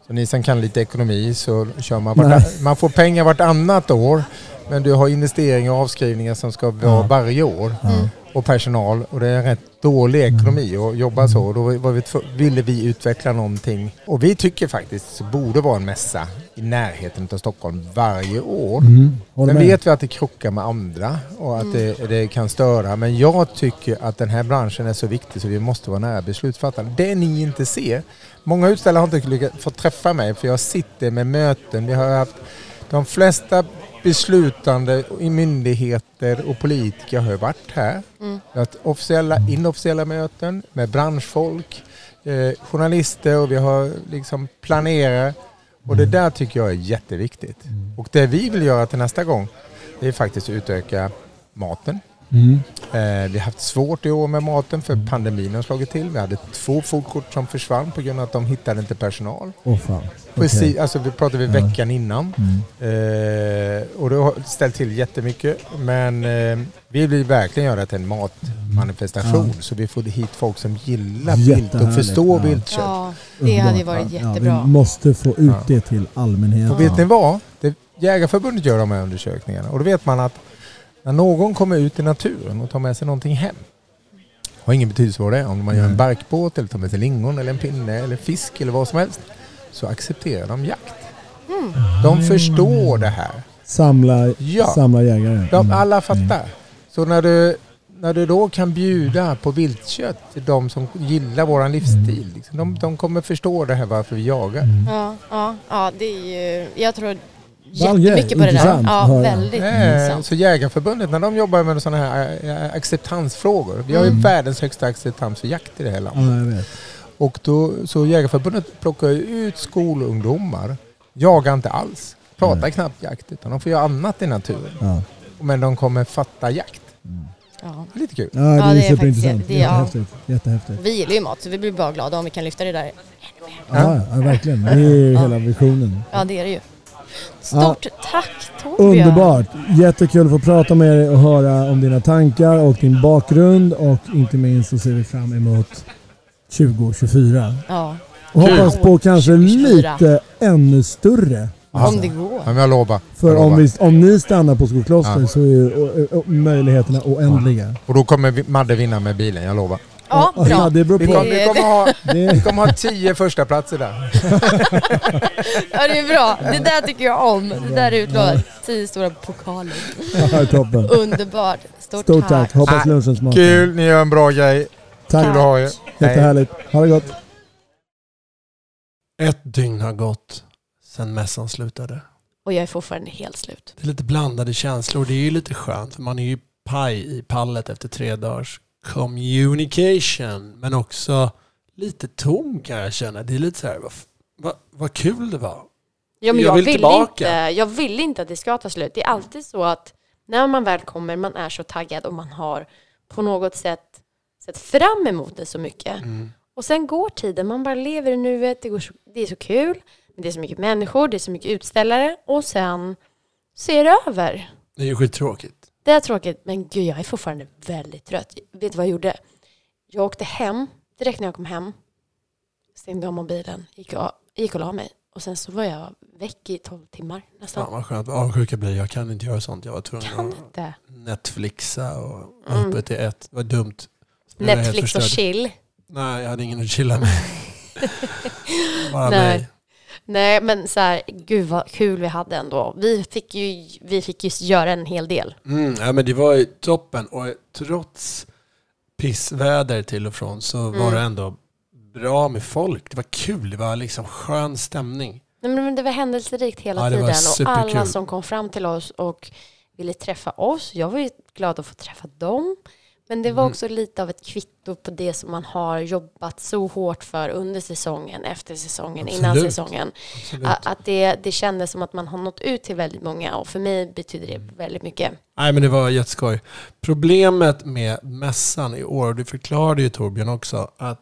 Så ni som kan lite ekonomi så kör man, vart, man får pengar vartannat år. Men du har investeringar och avskrivningar som ska vara Ja. varje år. Mm. Och personal. Och det är rätt dålig ekonomi att jobba så. Och då var vi, ville vi utveckla någonting. Och vi tycker faktiskt det borde vara en mässa i närheten av Stockholm varje år. Mm. Sen vet vi att det krockar med andra och att det, det kan störa. Men jag tycker att den här branschen är så viktig så vi måste vara nära beslutsfattare. Det ni inte ser. Många utställare har inte lyckats få träffa mig för jag sitter med möten. Vi har haft de flesta beslutande i myndigheter och politiker har varit här. Mm. Haft officiella, inofficiella möten med branschfolk, eh, journalister och vi har liksom planerare. Och det där tycker jag är jätteviktigt. Och det vi vill göra till nästa gång, det är faktiskt att utöka maten. Mm. Eh, vi har haft svårt i år med maten för pandemin har slagit till. Vi hade två foodkort som försvann på grund av att de hittade inte personal. Åh fan. Precis, Okej. alltså vi pratade vi Ja. veckan innan. Mm. Eh, och det har ställt till jättemycket. Men eh, vi vill verkligen göra det till en matmanifestation. Så vi får hit folk som gillar vilt och förstår ja. viltkött. Ja, det hade varit Ja, jättebra. vi måste få ut Ja. det till allmänheten. Och vet ni vad? Det, Jägarförbundet gör de här undersökningarna. Och då vet man att när någon kommer ut i naturen och tar med sig någonting hem. Har ingen betydelse vad det är. Om man gör en barkbåt eller tar med sig lingon eller en pinne eller fisk eller vad som helst. Så accepterar de jakt. Mm. De förstår det här. Samla, Ja. samla jägare. De, Mm. alla fattar. Så när du, när du då kan bjuda på viltkött till de som gillar våran livsstil. Liksom, de, de kommer förstå det här varför vi jagar. Mm. Ja, ja, ja, det är ju... Jag tror jättemycket på det där. Ja, väldigt Eh, intressant. så Jägarförbundet, när de jobbar med sådana här eh, acceptansfrågor. Vi har ju Mm. världens högsta acceptans för jakt i det här Ja, landet. jag vet. Och då, så Jägarförbundet plockar ju ut skolungdomar. Jagar inte alls. Pratar Nej. knappt jakt. Utan de får göra annat i naturen. Ja. Men de kommer fatta jakt. Ja. Det är lite kul. Ja, det är, Ja, det är superintressant. faktiskt- det är- ja. Jättehäftigt. Jättehäftigt. Vi gillar ju mat så vi blir bara glada om vi kan lyfta det där. Ja, ja, verkligen. Det är ju Ja. hela visionen. Ja, det är det ju. Stort tack Torbjörn. Underbart! Jättekul att få prata med dig och höra om dina tankar och din bakgrund och inte minst så ser vi fram emot 2024. Ja, Och hoppas på kanske 2024. lite ännu större. om det går. Ja, men jag lovar. För jag om, lovar. vi, om ni stannar på Skokloster Ja. så är ju möjligheterna oändliga. Och då kommer Madde vinna med bilen, jag lovar. Ja, Ja, bra. det beror Vi på. kommer, vi kommer, ha, vi kommer ha tio första platser där. Ja, det är bra. Det där tycker jag om. Det där är utlovat. Tio stora pokaler. ja, toppen. Underbart. Stort, Stort tack. Hoppas Ah, lunchen smakar. Kul, ni gör en bra grej. Tack. Kul att ha er. Jättehärligt. Ha det gott. Ett dygn har gått sedan mässan slutade. Och jag är fortfarande helt slut. Det är lite blandade känslor. Det är ju lite skönt för man är ju paj i pallet efter tre dagars communication. Men också lite tom kan jag känna. Det är lite så här, vad, vad, vad kul det var. Ja, men Jag jag, vill vill inte, jag vill inte att det ska ta slut. Det är alltid så att när man väl kommer, man är så taggad och man har på något sätt sett fram emot det så mycket. Mm. Och sen går tiden, man bara lever i nuet, det, går så, det är så kul, men det är så mycket människor, det är så mycket utställare och sen så är det över. Det är ju skittråkigt. Det är tråkigt, men gud jag är fortfarande väldigt trött. Vet du vad jag gjorde? Jag åkte hem, direkt när jag kom hem, stängde av mobilen, gick och, gick och la mig. Och sen så var jag väck i 12 timmar nästan. Fan vad skönt. Vad avundsjuk jag blir. Jag kan inte göra sånt. Jag var tvungen att. Netflixa och Mm. uppe till ett. Det var dumt. Netflix och chill. Nej, jag hade ingen att chilla med. Bara Nej. mig. Nej men så här, gud vad kul vi hade ändå. Vi fick ju, vi fick ju göra en hel del. Mm, ja, men det var ju toppen och trots pissväder till och från så var Mm. det ändå bra med folk. Det var kul, det var liksom skön stämning. Nej, men det var händelserikt hela Ja, tiden och alla som kom fram till oss och ville träffa oss. Jag var ju glad att få träffa dem. Men det var Mm. också lite av ett kvitto på det som man har jobbat så hårt för under säsongen, efter säsongen, innan Absolut. säsongen. Absolut. Att det, det kändes som att man har nått ut till väldigt många och för mig betyder det väldigt mycket. Nej men det var jätteskoj. Problemet med mässan i år, och det förklarade ju Torbjörn också, att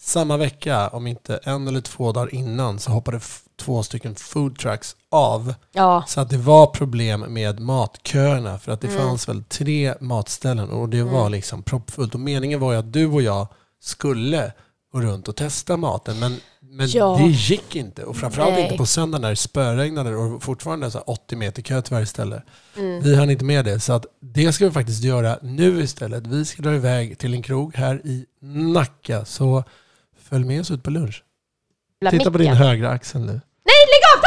samma vecka, om inte en eller två dagar innan, så hoppade två stycken food trucks av. Ja, Så att det var problem med matköerna för att det Mm. fanns väl tre matställen och det var Mm. liksom proppfullt. Och meningen var ju att du och jag skulle gå runt och testa maten. Men, men Ja. det gick inte. Och framförallt Nej. inte på söndagen när det spöregnade och fortfarande så här 80 meter kö till varje ställe. Mm. Vi hann inte med det. Så att det ska vi faktiskt göra nu istället. Vi ska dra iväg till en krog här i Nacka. Så följ med oss ut på lunch. Titta på din högra axel nu. Nej, lägg av!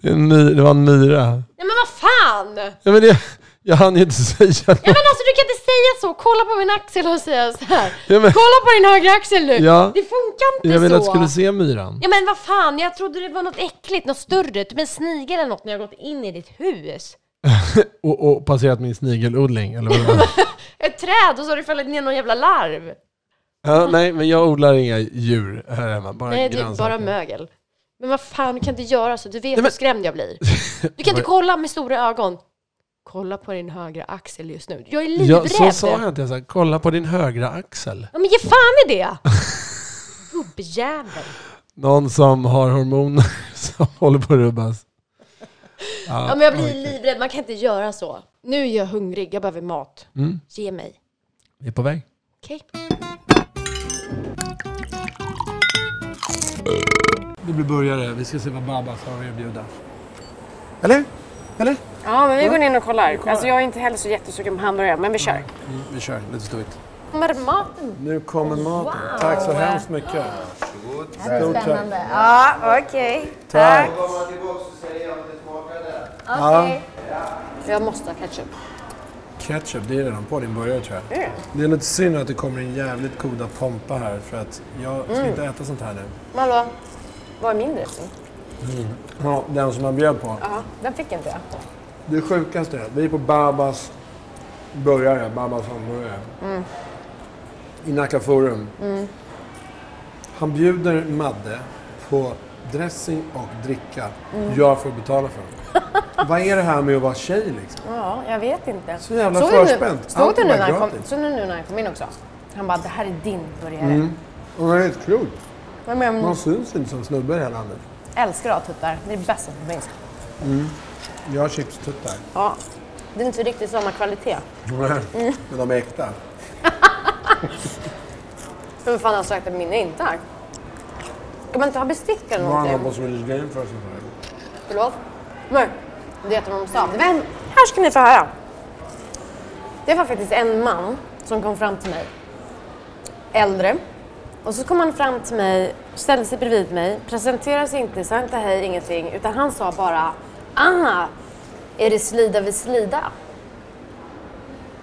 Det, är en my, det var en myra. Nej men vad fan! Ja, men det, jag hann ju inte säga Ja men alltså du kan inte säga så, kolla på min axel och säga så här. Ja, men, Kolla på din högra axel nu! Ja. Det funkar inte jag ville så! att du skulle se myran. Ja men vad fan, jag trodde det var något äckligt, något större, typ en snigel eller något när jag gått in i ditt hus. Och, och passerat min snigelodling. Eller vad det var. Ett träd och så har det fallit ner någon jävla larv. Ja, nej, men jag odlar inga djur här hemma. Bara Nej, det är bara mögel. Men vad fan, du kan inte göra så, du vet Nej, hur men- skrämd jag blir. Du kan inte kolla med stora ögon. Kolla på din högra axel just nu. Jag är Ja, livrädd. så sa jag inte. Jag sa, kolla på din högra axel. Ja men ge fan i det! Gubbjävel. Någon som har hormoner som håller på att rubbas. Ja men jag blir okej. livrädd, man kan inte göra så. Nu är jag hungrig, jag behöver mat. Mm, Ge mig. vi är på väg. Okej? Det blir burgare. Vi ska se vad Babas har att erbjuda. Eller? Eller? Ja, men vi går in och kollar. Alltså jag är inte heller så jättesugen på hamburgare, men vi kör. Mm, vi kör. Let's do it. Kommer maten? Nu kommer maten. Tack så hemskt mycket. Stort tack. Ja, okej. Tack. Okej. Jag måste ha ketchup. Ketchup, det är redan på din burgare tror jag. Mm. Det är lite synd att det kommer en jävligt goda pompa här för att jag ska inte äta sånt här nu. Men hallå, vad är min dressing? Ja, den som jag bjöd på. Ja, den fick inte jag. Det sjukaste är, vi är på Babas burgare, Babas hamburgare. I Nacka Forum. Han bjuder Madde på dressing och dricka. Jag får betala för det. Vad är det här med att vara tjej liksom? Ja, jag vet inte. Så jävla Såg du förspänt. Såg du är nu när han kom, såg du nu när han kom in också? Han bara, det här är din burgare. Mm. Och det är helt klokt. Men, men, Man syns inte som snubbe i det här landet. älskar att ha tuttar. Det är det bästa som finns. Jag har chipstuttar. Ja, det är inte riktigt samma kvalitet. Men de är äkta. Vem fan har sagt att min är inte här? Ska man inte ha bestick eller Vad han har någonting? på Swedish Game för här. Förlåt? Nej, det heter de sa. Men här ska ni få höra. Det var faktiskt en man som kom fram till mig. Äldre. Och så kom han fram till mig, ställde sig bredvid mig, presenterade sig inte, sa inte hej, ingenting. Utan han sa bara, ah, är det slida vid slida?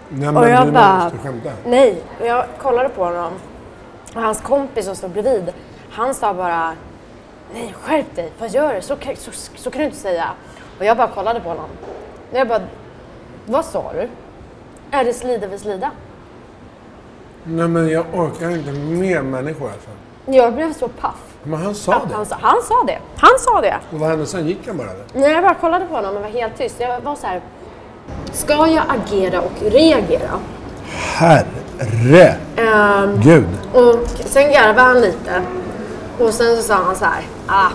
Nej Och men jag du bara-. Nej, och jag kollade på honom. Och hans kompis som stod bredvid, han sa bara Nej, skärp dig, vad gör du? Så, så, så kan du inte säga. Och jag bara kollade på honom. Och jag bara, vad sa du? Är det slida vid slida? Nej men jag orkar inte mer människor alltså. Jag blev så paff. Men han sa det. Han sa, han sa det. Han sa det. Och vad hände sen? Gick han bara eller? När jag bara kollade på honom och var helt tyst. Jag var så här. Ska jag agera och reagera? Herre Ehm, Gud. Och sen garvade han lite. Och sen så sa han så här. Ah,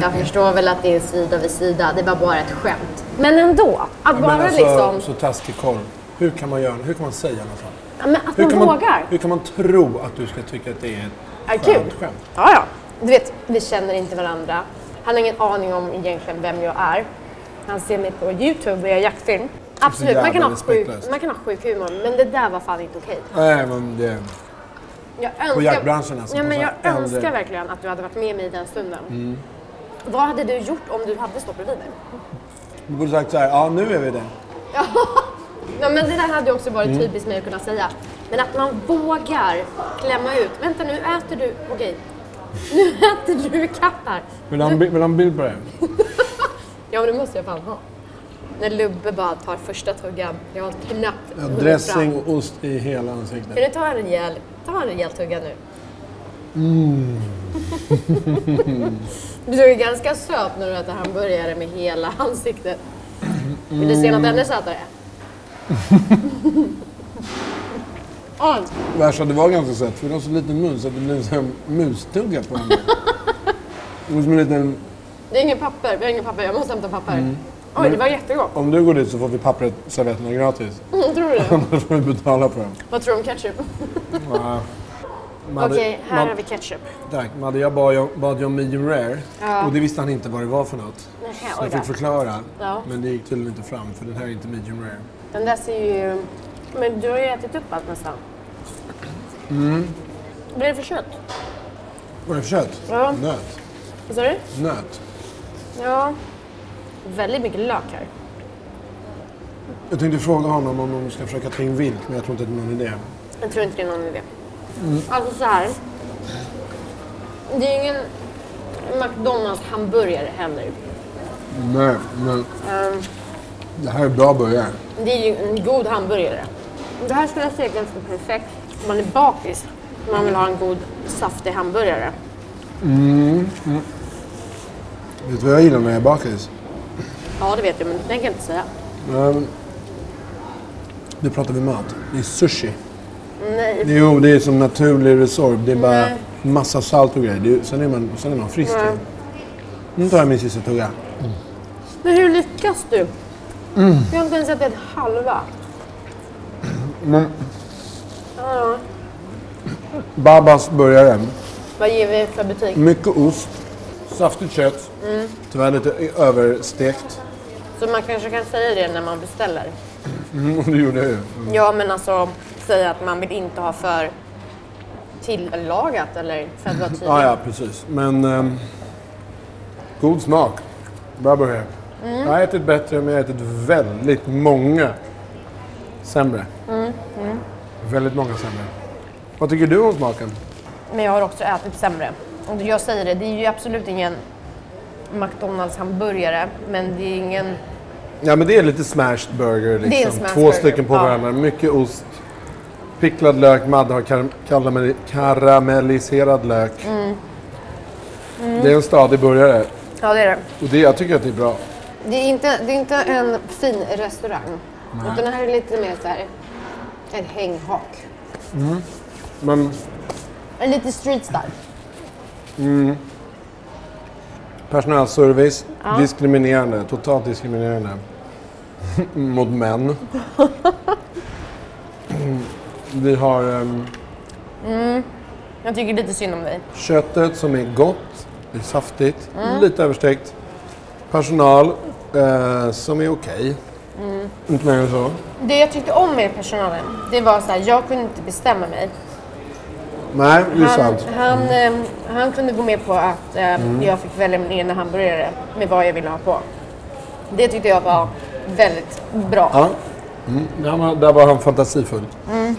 jag förstår väl att det är sida vid sida. Det var bara ett skämt. Men ändå. Att bara Men alltså, liksom. så taskig koll. Hur kan man göra? Hur kan man säga något sånt? Ja, men att Hur man kan man, vågar. hur kan man tro att du ska tycka att det är ett kul. skönt skämt? Ja, ja. Du vet, vi känner inte varandra. Han har ingen aning om egentligen vem jag är. Han ser mig på Youtube och jag jaktfilm. Absolut, man kan, ha sjuk, man kan ha sjuk humor, men det där var fan inte okej. Nej men det... Jag önskar, jaktbranschen alltså, Ja, på men jag här äldre- önskar verkligen att du hade varit med mig i den stunden. Vad hade du gjort om du hade stått bredvid mig? Du borde sagt så här, ja nu är vi det. Ja, men det där hade också varit Mm. typiskt mig att kunna säga. Men att man vågar klämma ut. Vänta nu äter du, okej. Nu äter du en bi- vill du ha en bild på det? Ja men det måste jag fan ha. När Lubbe bara tar första tuggan. Jag har knappt Ja, dressing fram. och ost i hela Kan ansiktet. du ta en rejäl, ta en rejäl tugga nu? Mm. du är ganska söt när du äter hamburgare med hela ansiktet. Vill du se något ännu sötare? Oj, Värsta, det var ganska sött för det var så liten mun så att det blev en sån mustugga på den. Det var som en liten... det är ingen papper. Vi har ingen papper. Jag måste hämta papper. Oj, det var jättegott. Om du går dit så får vi pappret, servetterna gratis. Mm, tror du det? Annars får vi betala för dem. Vad tror du om ketchup? Ja. Okej, här Mad- har vi ketchup. Tack. Madde, jag bad bad ju om medium rare. Ja. Och det visste han inte vad det var för något. Nähä, Så jag fick förklara. Ja. Men det gick tydligen inte fram för den här är inte medium rare. Den där ser ju... Men du har ju ätit upp allt nästan. Mm. Vad är det för kött? Vad är det för kött? Ja. Nöt. Vad sa du? Nöt. Ja. Väldigt mycket lök här. Jag tänkte fråga honom om de ska försöka ta in vilt, men jag tror inte att det är någon idé. Jag tror inte det är någon idé. Alltså så här. Det är ju ingen McDonalds hamburgare heller. Nej, men Ehm, det här är bra början. det är ju en god hamburgare. Det här skulle jag säga är ganska perfekt om man är bakis. Man vill ha en god saftig hamburgare. Vet du vad jag gillar när jag är bakis? Ja, det vet jag, men det tänker jag inte säga. Um, nu pratar vi mat. Det är sushi. Nej. Jo, det är som naturlig resorb. Det är bara Nej. massa salt och grejer. Det är, sen, är man, sen är man frisk. Nej. Nu tar jag min sista tugga. Men hur lyckas du? Jag har inte ens ätit halva. Men, Ja, Babas burgare. vad ger vi för betyg? Mycket ost. Saftigt kött. Mm. Tyvärr lite överstekt. Så man kanske kan säga det när man beställer. Mm, det gjorde jag ju. Ja, men alltså säga att man vill inte ha för tillagat eller för att vara tydlig. Ja, ja, precis. Men ehm, god smak. Bra burgare. Mm. Jag har ätit bättre, men jag har ätit väldigt många sämre. Mm, Väldigt många sämre. Vad tycker du om smaken? Men jag har också ätit sämre. Och jag säger det, det är ju absolut ingen McDonalds hamburgare, men det är ingen... Ja, men det är lite smashed burger. Liksom. Det är en smashed Två burger, stycken på ja. varandra. Mycket ost. Picklad lök. Madde har kar- karamell- karamelliserad lök. Mm. Det är en stadig burgare. Ja, det är det. Och det, jag tycker att det är bra. Det är inte, det är inte en fin restaurang. Utan det här är lite mer så här ett hänghak. Men En lite street style. Personalservice, diskriminerande. Totalt diskriminerande. Mot män. Vi har ehm, Jag tycker lite synd om dig. köttet som är gott. Det är saftigt. Mm. Lite överstekt. Personal eh, som är okej. Mm. Inte mer än så. Det jag tyckte om med personalen, det var så här, jag kunde inte bestämma mig. Nej, det är Han, sant. han, eh, han kunde gå med på att eh, jag fick välja min egen hamburgare med vad jag ville ha på. Det tyckte jag var väldigt bra. Ja. Mm. Där, var, där var han fantasifull. Mm.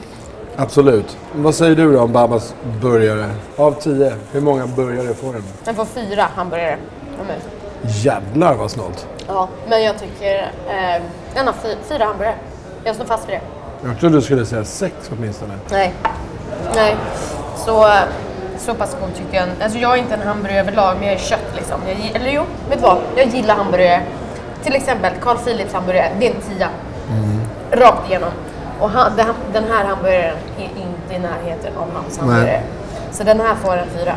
Absolut. Vad säger du då om Babas burgare? Av tio, hur många burgare får den? Den får fyra hamburgare av mig. Jävlar vad snålt. Ja, men jag tycker eh, den har fy, fyra hamburgare. Jag står fast vid det. Jag trodde du skulle säga sex åtminstone. Nej. Nej. Så, så pass god tyckte jag. Alltså jag är inte en hamburgare överlag, men jag är kött liksom. Jag, eller jo, vet du vad? Jag gillar hamburgare. Till exempel Carl Philips hamburgare, det är en tia. Rakt igenom. Och han, den, här hamburgaren är inte i närheten av hans hamburgare. Så den här får en fyra.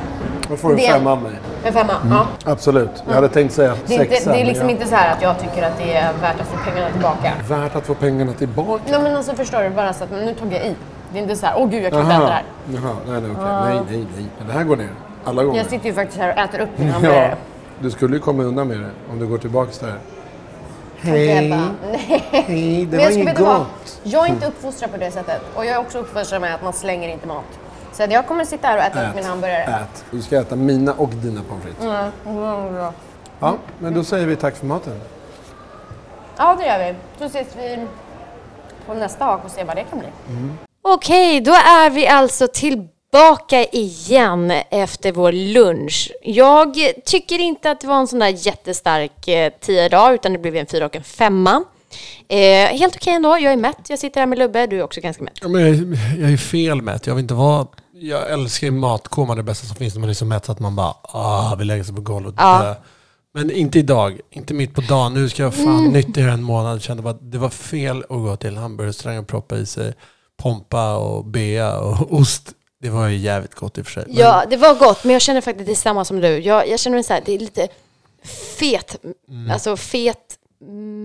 Då får du Det- fem av mig. En femma, ja. Absolut. Jag hade tänkt säga Det är, sexa. det är liksom jag- inte så här att jag tycker att det är värt att få pengarna tillbaka. Värt att få pengarna tillbaka. Nej men alltså förstår du, bara så att men nu tog jag i. Det är inte så här, åh gud jag kan inte äta det här. Jaha, nej, nej, okej. Nej, nej, nej. Men det här går ner. Alla gånger. Jag sitter ju faktiskt här och äter upp min hamburgare. Du skulle ju komma undan med det om du går tillbaka där. Nej. Hej, det Men var jag, inget gott. jag är inte uppfostrad på det sättet. Och jag är också uppfostrad med att man slänger inte mat. Så att jag kommer sitta här och äta upp min hamburgare. Ät. Du ska äta mina och dina pommes frites. Mm. Ja, men då säger vi tack för maten. Ja det gör vi. Så ses vi på nästa hak och ser vad det kan bli. Okej, då är vi alltså tillbaka igen efter vår lunch. Jag tycker inte att det var en sån där jättestark eh, tia idag, utan det blev en fyra och en femma. Eh, helt okej ändå, jag är mätt. Jag sitter här med Lubbe, du är också ganska mätt. Ja, men jag, jag är fel mätt. Jag vill inte vara... Jag älskar ju matkoma, det bästa som finns när man är så mätt så att man bara ah, vill lägga sig på golvet och Ja. dö. Men inte idag, inte mitt på dagen. Nu ska jag fan Mm. nyttja en månad. Kände bara att det var fel att gå till hamburgerrestaurang och proppa i sig pompa och bea och ost. Det var ju jävligt gott i och för sig. Ja, det var gott, men jag känner faktiskt det är samma som du. Jag, jag känner mig så här, det är lite fet, alltså fet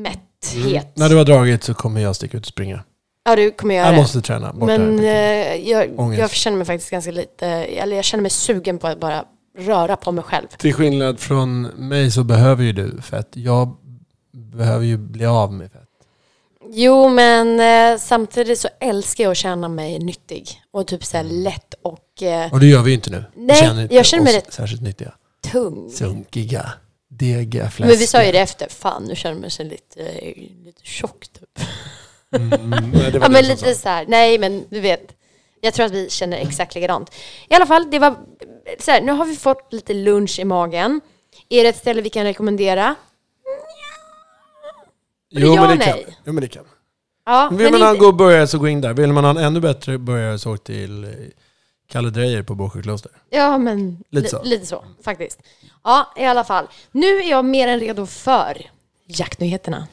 mätthet. När du har dragit så kommer jag sticka ut och springa. Ja, du kommer göra Jag det. måste träna bort Men här. eh, jag, jag känner mig faktiskt ganska lite, eller jag känner mig sugen på att bara röra på mig själv. Till skillnad från mig så behöver ju du fett. Jag behöver ju bli av med fett. Jo, men eh, samtidigt så älskar jag att känna mig nyttig och typ så här lätt och eh, Och det gör vi ju inte nu. Vi Nej, inte jag känner mig rätt- särskilt nyttiga. tung. Sunkiga, degiga, fläskiga. Men vi sa ju det efter, fan nu känner man sig lite, eh, lite tjock typ. Mm, nej, var Ja men lite så här, nej men du vet. Jag tror att vi känner exakt likadant. I alla fall, det var så här, nu har vi fått lite lunch i magen. Är det ett ställe vi kan rekommendera? Jo, ja men det kan nej. Jo, men det kan. Ja, Vill man men ha en inte, god burgare så gå in där. Vill man ha en ännu bättre burgare så åk till eh, Kalle Dreyer på Båsjökloster. ja men Lite li, så. lite så faktiskt. Ja, i alla fall. Nu är jag mer än redo för jaktnyheterna.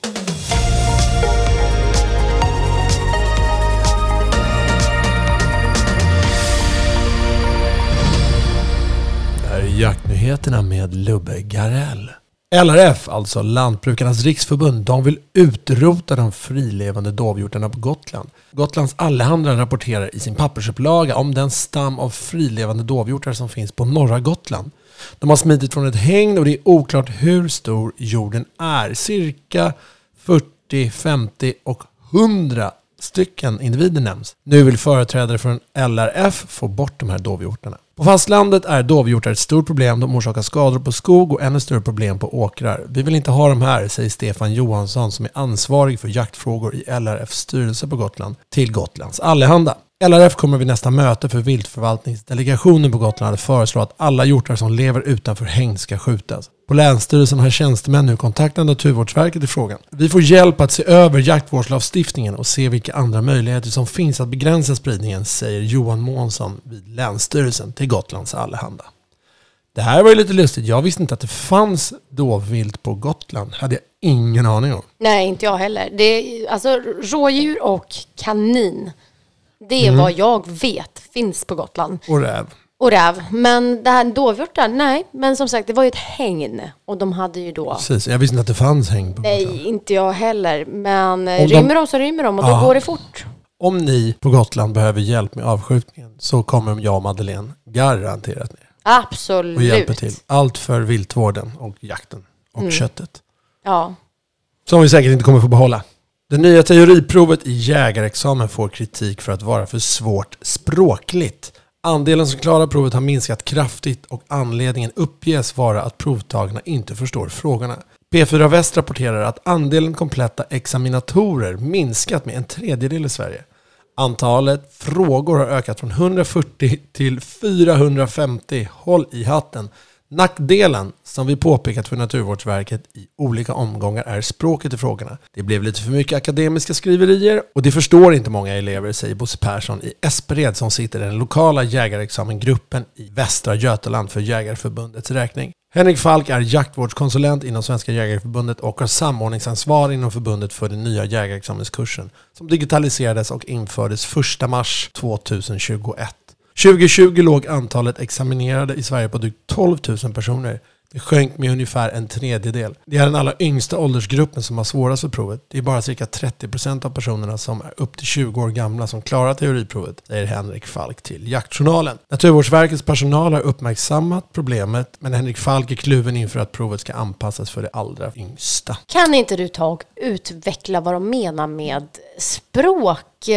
Det här är jaktnyheterna med Lubbe Garell. LRF, alltså Lantbrukarnas riksförbund, de vill utrota de frilevande dovhjortarna på Gotland. Gotlands Allehanda rapporterar i sin pappersupplaga om den stam av frilevande dovhjortar som finns på norra Gotland. De har smitit från ett hägn och det är oklart hur stor jorden är. Cirka 40, 50 och 100 stycken individer nämns. Nu vill företrädare från LRF få bort de här dovhjortarna. På fastlandet är dovhjortar ett stort problem. De orsakar skador på skog och ännu större problem på åkrar. Vi vill inte ha dem här, säger Stefan Johansson som är ansvarig för jaktfrågor i LRFs styrelse på Gotland till Gotlands Allehanda. LRF kommer vid nästa möte för viltförvaltningsdelegationen på Gotland att föreslå att alla hjortar som lever utanför hägn ska skjutas. På Länsstyrelsen har tjänstemän nu kontaktat Naturvårdsverket i frågan. Vi får hjälp att se över jaktvårdslagstiftningen och se vilka andra möjligheter som finns att begränsa spridningen, säger Johan Månsson vid Länsstyrelsen till Gotlands Allehanda. Det här var ju lite lustigt. Jag visste inte att det fanns dovvilt på Gotland. hade jag ingen aning om. Nej, inte jag heller. Det är, alltså rådjur och kanin. Det är Mm. vad jag vet finns på Gotland. Och räv. Och räv. Men det här dovhjortar, nej. Men som sagt, det var ju ett hägn. Och de hade ju då... Precis, jag visste inte att det fanns häng på Gotland. Nej, inte jag heller. Men eh, Om de- rymmer de så rymmer de och då Ja. går det fort. Om ni på Gotland behöver hjälp med avskjutningen så kommer jag och Madeleine garanterat ner Absolut. och hjälper till. Allt för viltvården och jakten och Mm. köttet. Ja. Som vi säkert inte kommer få behålla. Det nya teoriprovet i jägarexamen får kritik för att vara för svårt språkligt. Andelen som klarar provet har minskat kraftigt och anledningen uppges vara att provtagarna inte förstår frågorna. P4 Väst rapporterar att andelen kompletta examinatorer minskat med en tredjedel i Sverige. Antalet frågor har ökat från 140 till 450. Håll i hatten. Nackdelen, som vi påpekat för Naturvårdsverket i olika omgångar, är språket i frågorna. Det blev lite för mycket akademiska skriverier och det förstår inte många elever, säger Bosse Persson i Espered som sitter i den lokala jägarexamengruppen i Västra Götaland för Jägarförbundets räkning. Henrik Falk är jaktvårdskonsulent inom Svenska Jägareförbundet och har samordningsansvar inom förbundet för den nya jägarexamenskursen som digitaliserades och infördes 1 mars 2021. 2020 låg antalet examinerade i Sverige på drygt 12 000 personer. Det sjönk med ungefär en tredjedel. Det är den allra yngsta åldersgruppen som har svårast för provet. Det är bara cirka 30% av personerna som är upp till 20 år gamla som klarar teoriprovet, säger Henrik Falk till Jaktjournalen. Naturvårdsverkets personal har uppmärksammat problemet, men Henrik Falk är kluven inför att provet ska anpassas för de allra yngsta. Kan inte du ta och utveckla vad de menar med språk?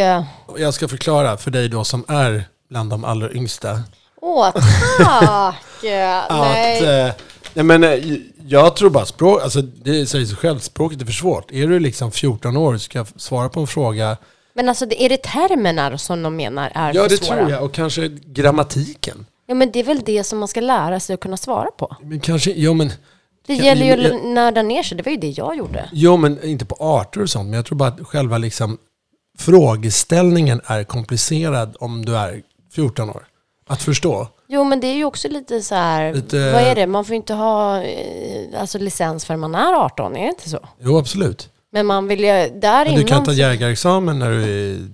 Jag ska förklara för dig då som är bland de allra yngsta Åh, tack! Eh, Nej. Att, eh, nej men, eh, jag tror bara språk, alltså det säger sig själv, språket är för svårt. Är du liksom 14 år och ska svara på en fråga, Men alltså, det- är det termerna som de menar är ja för det svåra? tror jag, och kanske grammatiken. Ja, men det är väl det som man ska lära sig att kunna svara på. Men kanske, jo men, Det Ja, gäller ju att nörda ner sig, det var ju det jag gjorde. jo men inte på arter och sånt, men jag tror bara att själva liksom frågeställningen är komplicerad om du är 14 år. Att förstå. Jo, men det är ju också lite så här, Lite- vad är det? Man får ju inte ha eh, alltså, licens förrän man är 18, är det inte så? Jo absolut. Men man vill ju, där Men du kan ta jägarexamen när du är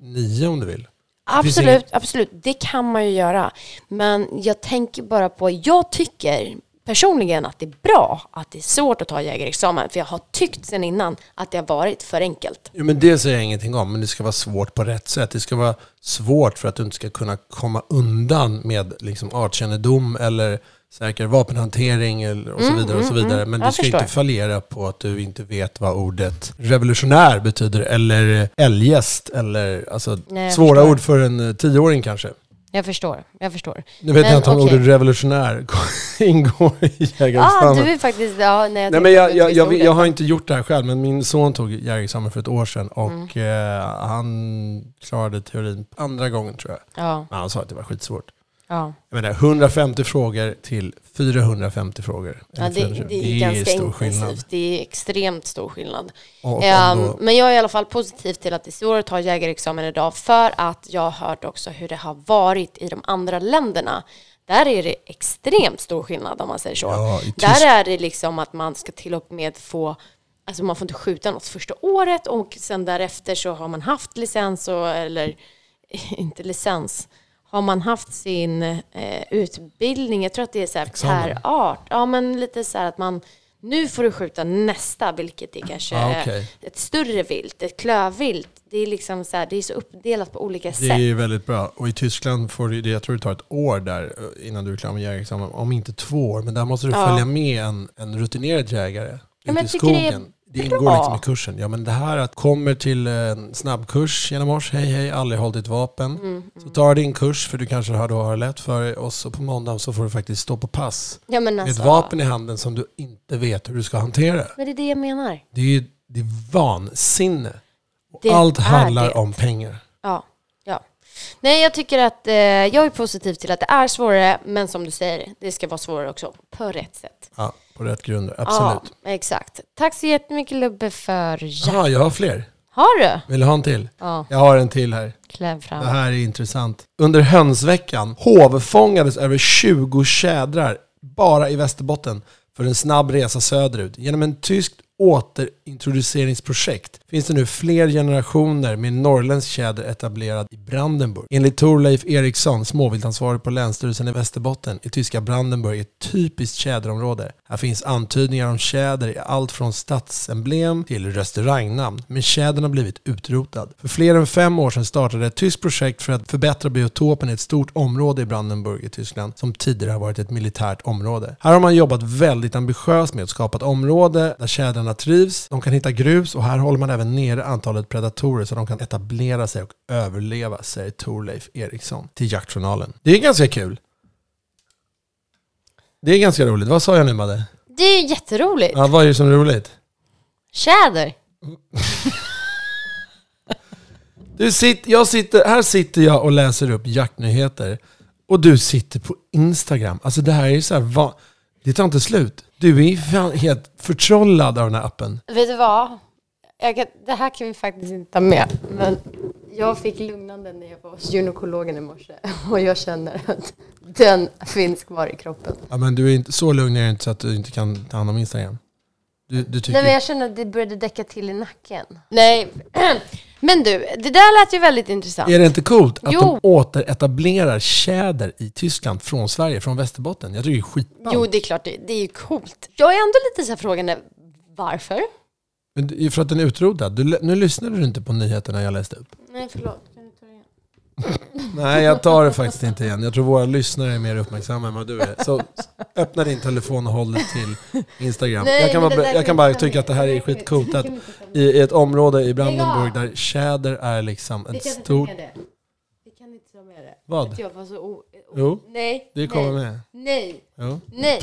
nio om du vill. Absolut, absolut. Det kan man ju göra. Men jag tänker bara på, jag tycker personligen att det är bra att det är svårt att ta jägarexamen. För jag har tyckt sen innan att det har varit för enkelt. Jo, men det säger jag ingenting om, men det ska vara svårt på rätt sätt. Det ska vara svårt för att du inte ska kunna komma undan med liksom, artkännedom eller säker vapenhantering eller, och så Mm, vidare. och så mm, vidare. mm. Men Jag du ska förstår. inte fallera på att du inte vet vad ordet revolutionär betyder eller eljest eller alltså, Nej, svåra förstår. ord för en eh, tioåring kanske. Jag förstår, jag förstår. Nu vet Men jag inte om okej. ordet revolutionär ingår i jägarexamen. du är faktiskt... Ja, nej, jag Nej, men jag, jag, jag, jag har inte gjort det här själv, men min son tog jägarexamen för ett år sedan och Mm. eh, han klarade teorin andra gången tror jag. Ja, Men han sa att det var skitsvårt. Ja. Jag menar, 150 frågor till 450 frågor. ja det, 420. det är ganska stor skillnad. intensivt. Det är extremt stor skillnad. Och, och då, men jag är i alla fall positiv till att det är svårt att ta jägarexamen idag för att jag har hört också hur det har varit i de andra länderna. Där är det extremt stor skillnad om man säger så. Ja, Där är det liksom att man ska till och med få Alltså man får inte skjuta något första året och sen därefter så har man haft licens och, eller inte licens. Har man haft sin eh, utbildning, jag tror att det är så här Examen. per art. Ja men lite så här att man nu får du skjuta nästa, vilket är kanske Ja, okej. ett större vilt, ett klövvilt. Det är liksom så här, det är så uppdelat på olika det sätt. är ju väldigt bra. Och i Tyskland får du, det- jag tror det tar ett år där eh, innan du är klar med jägarexamen. Om inte två år. Men där måste du Ja. följa med en, en rutinerad jägare men ute i jag tycker det är skogen. Det, ingår bra. liksom i kursen. Ja men det här att kommer till en snabbkurs genom års, hej hej, aldrig hållit ditt vapen. Mm, Så tar din kurs för du kanske har, då har lätt för dig och så på måndag så får du faktiskt stå på pass. Ja, men Med alltså, ett vapen i handen som du inte vet hur du ska hantera. Men det är det jag menar. Det är ju det är vansinne. Det allt handlar det. om pengar. Ja, ja. Nej, jag tycker att eh, jag är positiv till att det är svårare, men som du säger, det ska vara svårare också på rätt sätt. Ja, på rätt grunder. Absolut. Ja, exakt. Tack så jättemycket Lubbe för ja. Ja, jag har fler. Har du? Vill du ha en till? Ja, Jag har en till här. kläm fram. Det här är intressant. Under hönsveckan hovfångades över 20 tjädrar bara i Västerbotten för en snabb resa söderut. Genom en tyskt återintroduceringsprojekt finns det nu fler generationer med norrländsk tjäder etablerad i Brandenburg. Enligt Torleif Eriksson, småviltansvarig på Länsstyrelsen i Västerbotten, är tyska Brandenburg ett typiskt tjäderområde. Här finns antydningar om tjäder i allt från stadsemblem till restaurangnamn, men tjädern har blivit utrotad. För fler än fem år sedan startade ett tyskt projekt för att förbättra biotopen i ett stort område i Brandenburg i Tyskland som tidigare har varit ett militärt område. Här har man jobbat väldigt ambitiöst med att skapa ett område där tjädern tjädrarna trivs, de kan hitta grus och här håller man även nere antalet predatorer så de kan etablera sig och överleva, säger Torleif Eriksson till Jaktjournalen. Det är ganska kul. Det är ganska roligt. Vad sa jag nu Madde? Det är jätteroligt. Ja, vad är det som är roligt? Tjäder. Du sitter, jag sitter, här sitter jag och läser upp jaktnyheter. Och du sitter på Instagram. Alltså det här är så här, va, det tar inte slut. Du är ju fan helt förtrollad av den här appen. Vet du vad? Jag kan, det här kan vi faktiskt inte ta med. Men jag fick lugnande när jag var hos gynekologen i morse. Och jag känner att den finns kvar i kroppen. Ja, men du är inte, så lugn är inte så att du inte kan ta hand om Instagram. Du, du tycker... Nej men jag känner att det började däcka till i nacken. Nej. Men du, det där lät ju väldigt intressant. Är det inte coolt att Jo. de återetablerar tjäder i Tyskland från Sverige, från Västerbotten? Jag tycker det är skitballt. Jo, det är klart, det, det är ju coolt. Jag är ändå lite så här frågande, varför? Men det är för att den är utrotad. Du, nu lyssnade du inte på nyheterna jag läste upp. Nej, förlåt. Kan du ta det igen? Nej, jag tar det faktiskt inte igen. Jag tror våra lyssnare är mer uppmärksamma än vad du är. Så öppna din telefon och håll dig till Instagram. Nej, jag, kan bara, jag kan bara tycka att det här är skitcoolt att i i ett område i Brandenburg där tjäder är liksom ett stort... Vi kan inte ta med det. Vad? Att jag var så o- o- Jo, Nej. det kommer nej, med. Nej. Jo. Nej.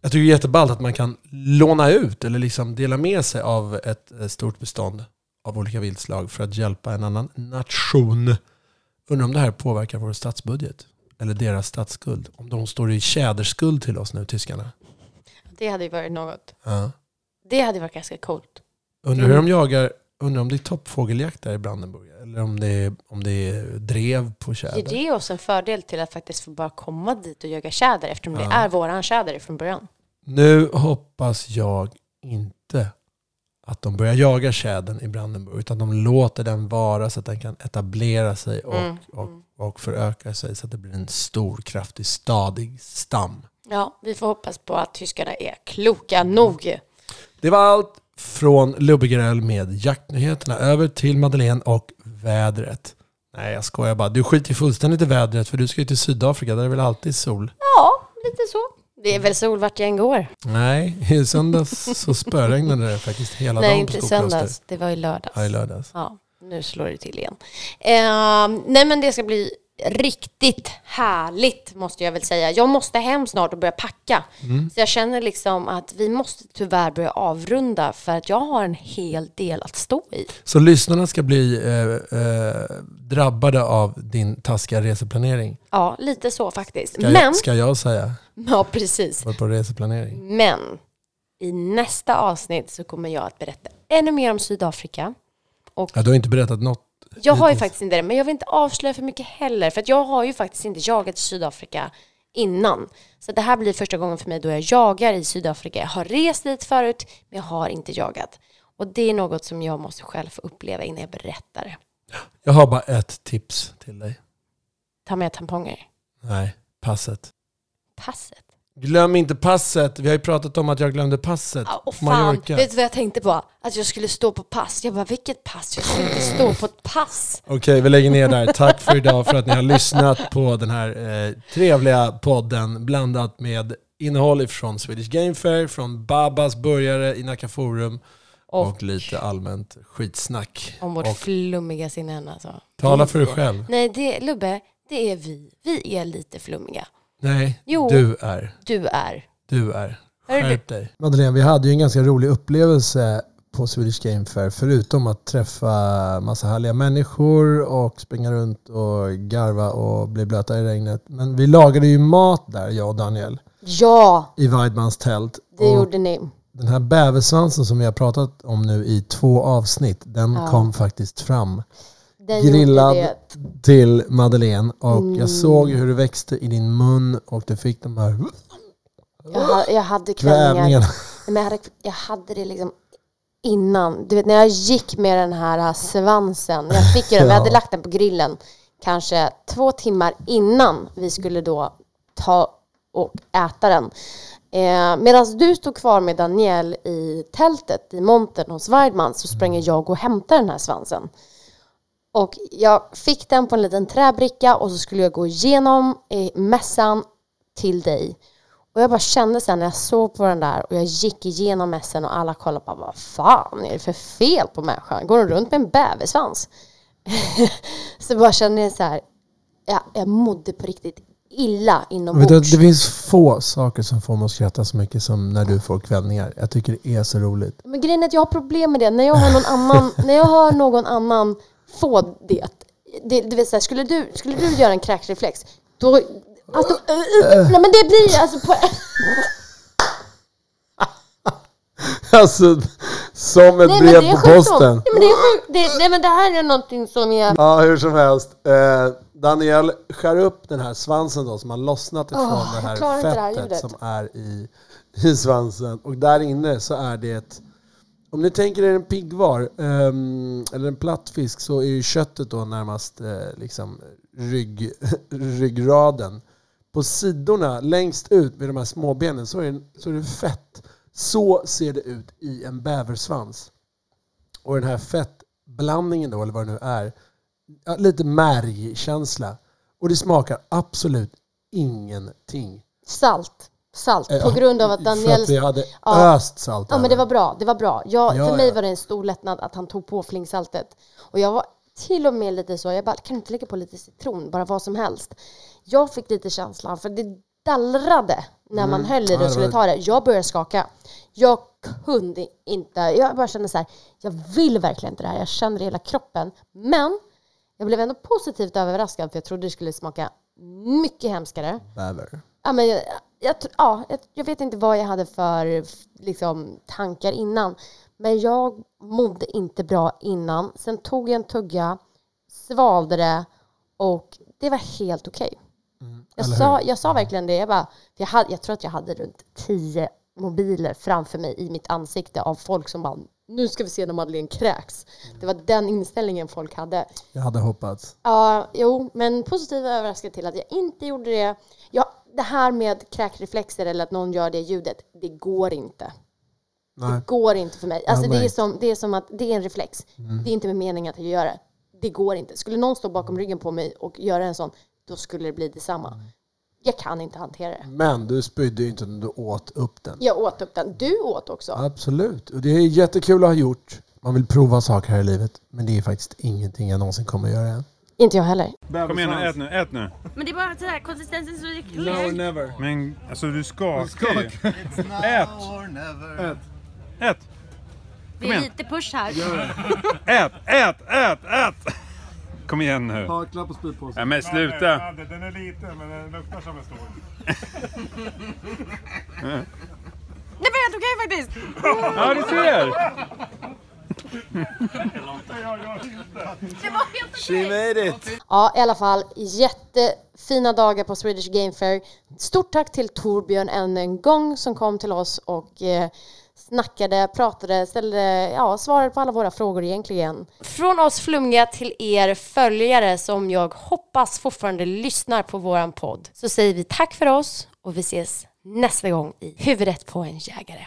Jag tycker det är jätteballt att man kan låna ut eller liksom dela med sig av ett eh, stort bestånd av olika viltslag för att hjälpa en annan nation. Undrar om det här påverkar vår statsbudget eller deras statsskuld. Om de står i tjäderskuld till oss nu, tyskarna. Det hade ju varit något. Ja. Det hade varit ganska coolt. Undrar hur de jagar, undrar om det är toppfågeljakt där i Brandenburg eller om det är, om det är drev på Ger tjäder. det oss en fördel till att faktiskt få bara komma dit och jaga tjäder eftersom det Ja. är våran tjäder från början? Nu hoppas jag inte att de börjar jaga tjädern i Brandenburg utan de låter den vara så att den kan etablera sig och, Mm, och, och föröka sig så att det blir en stor, kraftig, stadig stam. Ja, vi får hoppas på att tyskarna är kloka nog. Det var allt från Lubbegrell med jaktnyheterna över till Madeleine och vädret. Nej, jag skojar bara. Du skiter fullständigt i vädret för du ska ju till Sydafrika. Där är det väl alltid sol? Ja, lite så. Det är väl sol vart jag än går. Nej, i söndags så spöregnade det faktiskt hela Nej, dagen inte på i Skokloster. söndags. Det var i lördags. Ja, i lördags. Ja, nu slår det till igen. Eh, nej, men det ska bli riktigt härligt måste jag väl säga. Jag måste hem snart och börja packa. Mm. Så jag känner liksom att vi måste tyvärr börja avrunda för att jag har en hel del att stå i. Så lyssnarna ska bli eh, eh, drabbade av din taskiga reseplanering? Ja, lite så faktiskt. Ska, Men, jag, ska jag säga? ja precis. Var på reseplanering. Men i nästa avsnitt så kommer jag att berätta ännu mer om Sydafrika. Och Ja, du har inte berättat något. Jag har ju faktiskt inte det, men jag vill inte avslöja för mycket heller. För att jag har ju faktiskt inte jagat i Sydafrika innan. Så det här blir första gången för mig då jag jagar i Sydafrika. Jag har rest dit förut, men jag har inte jagat. Och det är något som jag måste själv få uppleva innan jag berättar det. Jag har bara ett tips till dig. Ta med tamponger. Nej, passet. Passet. Glöm inte passet. Vi har ju pratat om att jag glömde passet. Ja, och fan, Mallorca. vet du vad jag tänkte på? Att jag skulle stå på pass. Jag bara, vilket pass? Jag skulle inte stå på ett pass. Okej, vi lägger ner där. Tack för idag för att ni har lyssnat på den här eh, trevliga podden blandat med innehåll ifrån Swedish Game Fair, från Babas burgare i Nacka Forum och, Och, lite allmänt skitsnack. om vårt och flummiga sinnen alltså. tala för dig själv. Nej, det, Lubbe, det är vi. Vi är lite flummiga. Nej, Jo. du är. Du är. Du är. Skärp dig. Madeleine, vi hade ju en ganska rolig upplevelse på Swedish Game Fair. Förutom att träffa massa härliga människor och springa runt och garva och bli blöta i regnet. Men vi lagade ju mat där, jag och Daniel, Ja, i Weidmans tält. det och gjorde ni. den här bäversvansen som vi har pratat om nu i två avsnitt, den Ja. kom faktiskt fram Den grillad till Madeleine. Och Mm. jag såg hur det växte i din mun och du fick de här. Jag, jag hade kvällningar. Men jag hade, jag hade det liksom innan. Du vet när jag gick med den här äh, svansen. Jag fick ju den, vi Ja. hade lagt den på grillen kanske två timmar innan vi skulle då ta och äta den. Eh, Medan du stod kvar med Daniel i tältet i montern hos Weidman så sprang jag och hämtade den här svansen. Och jag fick den på en liten träbricka och så skulle jag gå igenom mässan till dig. Och jag bara kände sen när jag såg på den där och jag gick igenom mässan och alla kollade på vad fan är det för fel på människan? Går hon runt med en bäversvans? så bara kände jag så här, jag, jag mådde på riktigt illa Vet du, inombords. det finns få saker som får mig att skratta så mycket som när du får kvällningar. Jag tycker det är så roligt. Men grejen är att jag har problem med det. När jag har någon annan, när jag hör någon annan få det. det vet, så här, skulle, du, skulle du göra en kräksreflex, då... Alltså, uh, uh, nej men det blir alltså... På, Alltså, som ett nej brev det på posten. Nej men det är sjuk, det, nej men det här är någonting som är... Ja, hur som helst. Eh, Daniel skär upp den här svansen då som har lossnat ifrån Åh, det här inte det här fettet som är i, i svansen. Och där inne så är det ett, om ni tänker er en piggvar ehm, eller en platt fisk så är ju köttet då närmast eh, liksom rygg, ryggraden. På sidorna längst ut med de här småbenen så är, det, så är det fett. Så ser det ut i en bäversvans. Och den här fettblandningen då, eller vad det nu är, ja, lite märgkänsla. Och det smakar absolut ingenting. Salt. Salt. På grund av att För Daniel... att vi hade Ja. öst salt Ja men det var bra, det var bra. Jag, Ja, för mig ja. var det en stor lättnad att han tog på flingsaltet. Och jag var till och med lite så, jag bara, kan du inte lägga på lite citron, bara vad som helst. Jag fick lite känslan, för det dallrade när man höll i det Mm. Och skulle ta det. Jag började skaka. Jag kunde inte, jag bara kände så här, jag vill verkligen inte det här. Jag kände det i hela kroppen. Men jag blev ändå positivt överraskad, för jag trodde det skulle smaka mycket hemskare. Bäver. Ja, men jag, jag, ja, jag, jag vet inte vad jag hade för liksom, tankar innan. Men jag mådde inte bra innan. Sen tog jag en tugga, svalde det och det var helt okej. Jag, Mm, eller sa, jag sa verkligen det. Jag, bara, jag, hade, jag tror att jag hade runt tio mobiler framför mig i mitt ansikte av folk som bara nu ska vi se när Madeleine kräks. Det var den inställningen folk hade. Jag hade hoppats. Ja, jo, men positivt överraskad till att jag inte gjorde det. Jag, det här med kräkreflexer eller att någon gör det ljudet, det går inte. Nej. Det går inte för mig. Alltså det, är som, det är som att det är en reflex. Mm. Det är inte med meningen att jag gör det. Det går inte. Skulle någon stå bakom ryggen på mig och göra en sån, då skulle det bli detsamma. Mm. Jag kan inte hantera det. Men du spydde ju inte när du åt upp den. Jag åt upp den. Du åt också. Absolut. Och det är jättekul att ha gjort. Man vill prova saker här i livet. Men det är faktiskt ingenting jag någonsin kommer att göra än. Inte jag heller. Kom igen nu, ät nu, ät nu. Men det är bara sådär konsistensen så det är No, clear. never. Men alltså du skakar ju. Ät! Ät. Ät! Det är lite push här. Ät! Ät! Ät! Ät! Kom igen nu. Hakla på spydpåsen. Nej men sluta. Den är liten men den luktar som en stor. Det var helt okej faktiskt. Ja du ser! She made it! Ja, i alla fall jättefina dagar på Swedish Game Fair. Stort tack till Torbjörn än en gång som kom till oss och eh, snackade, pratade, ställde, ja, svarade på alla våra frågor egentligen. Från oss flummiga till er följare som jag hoppas fortfarande lyssnar på våran podd så säger vi tack för oss och vi ses nästa gång i Huvudet på en jägare.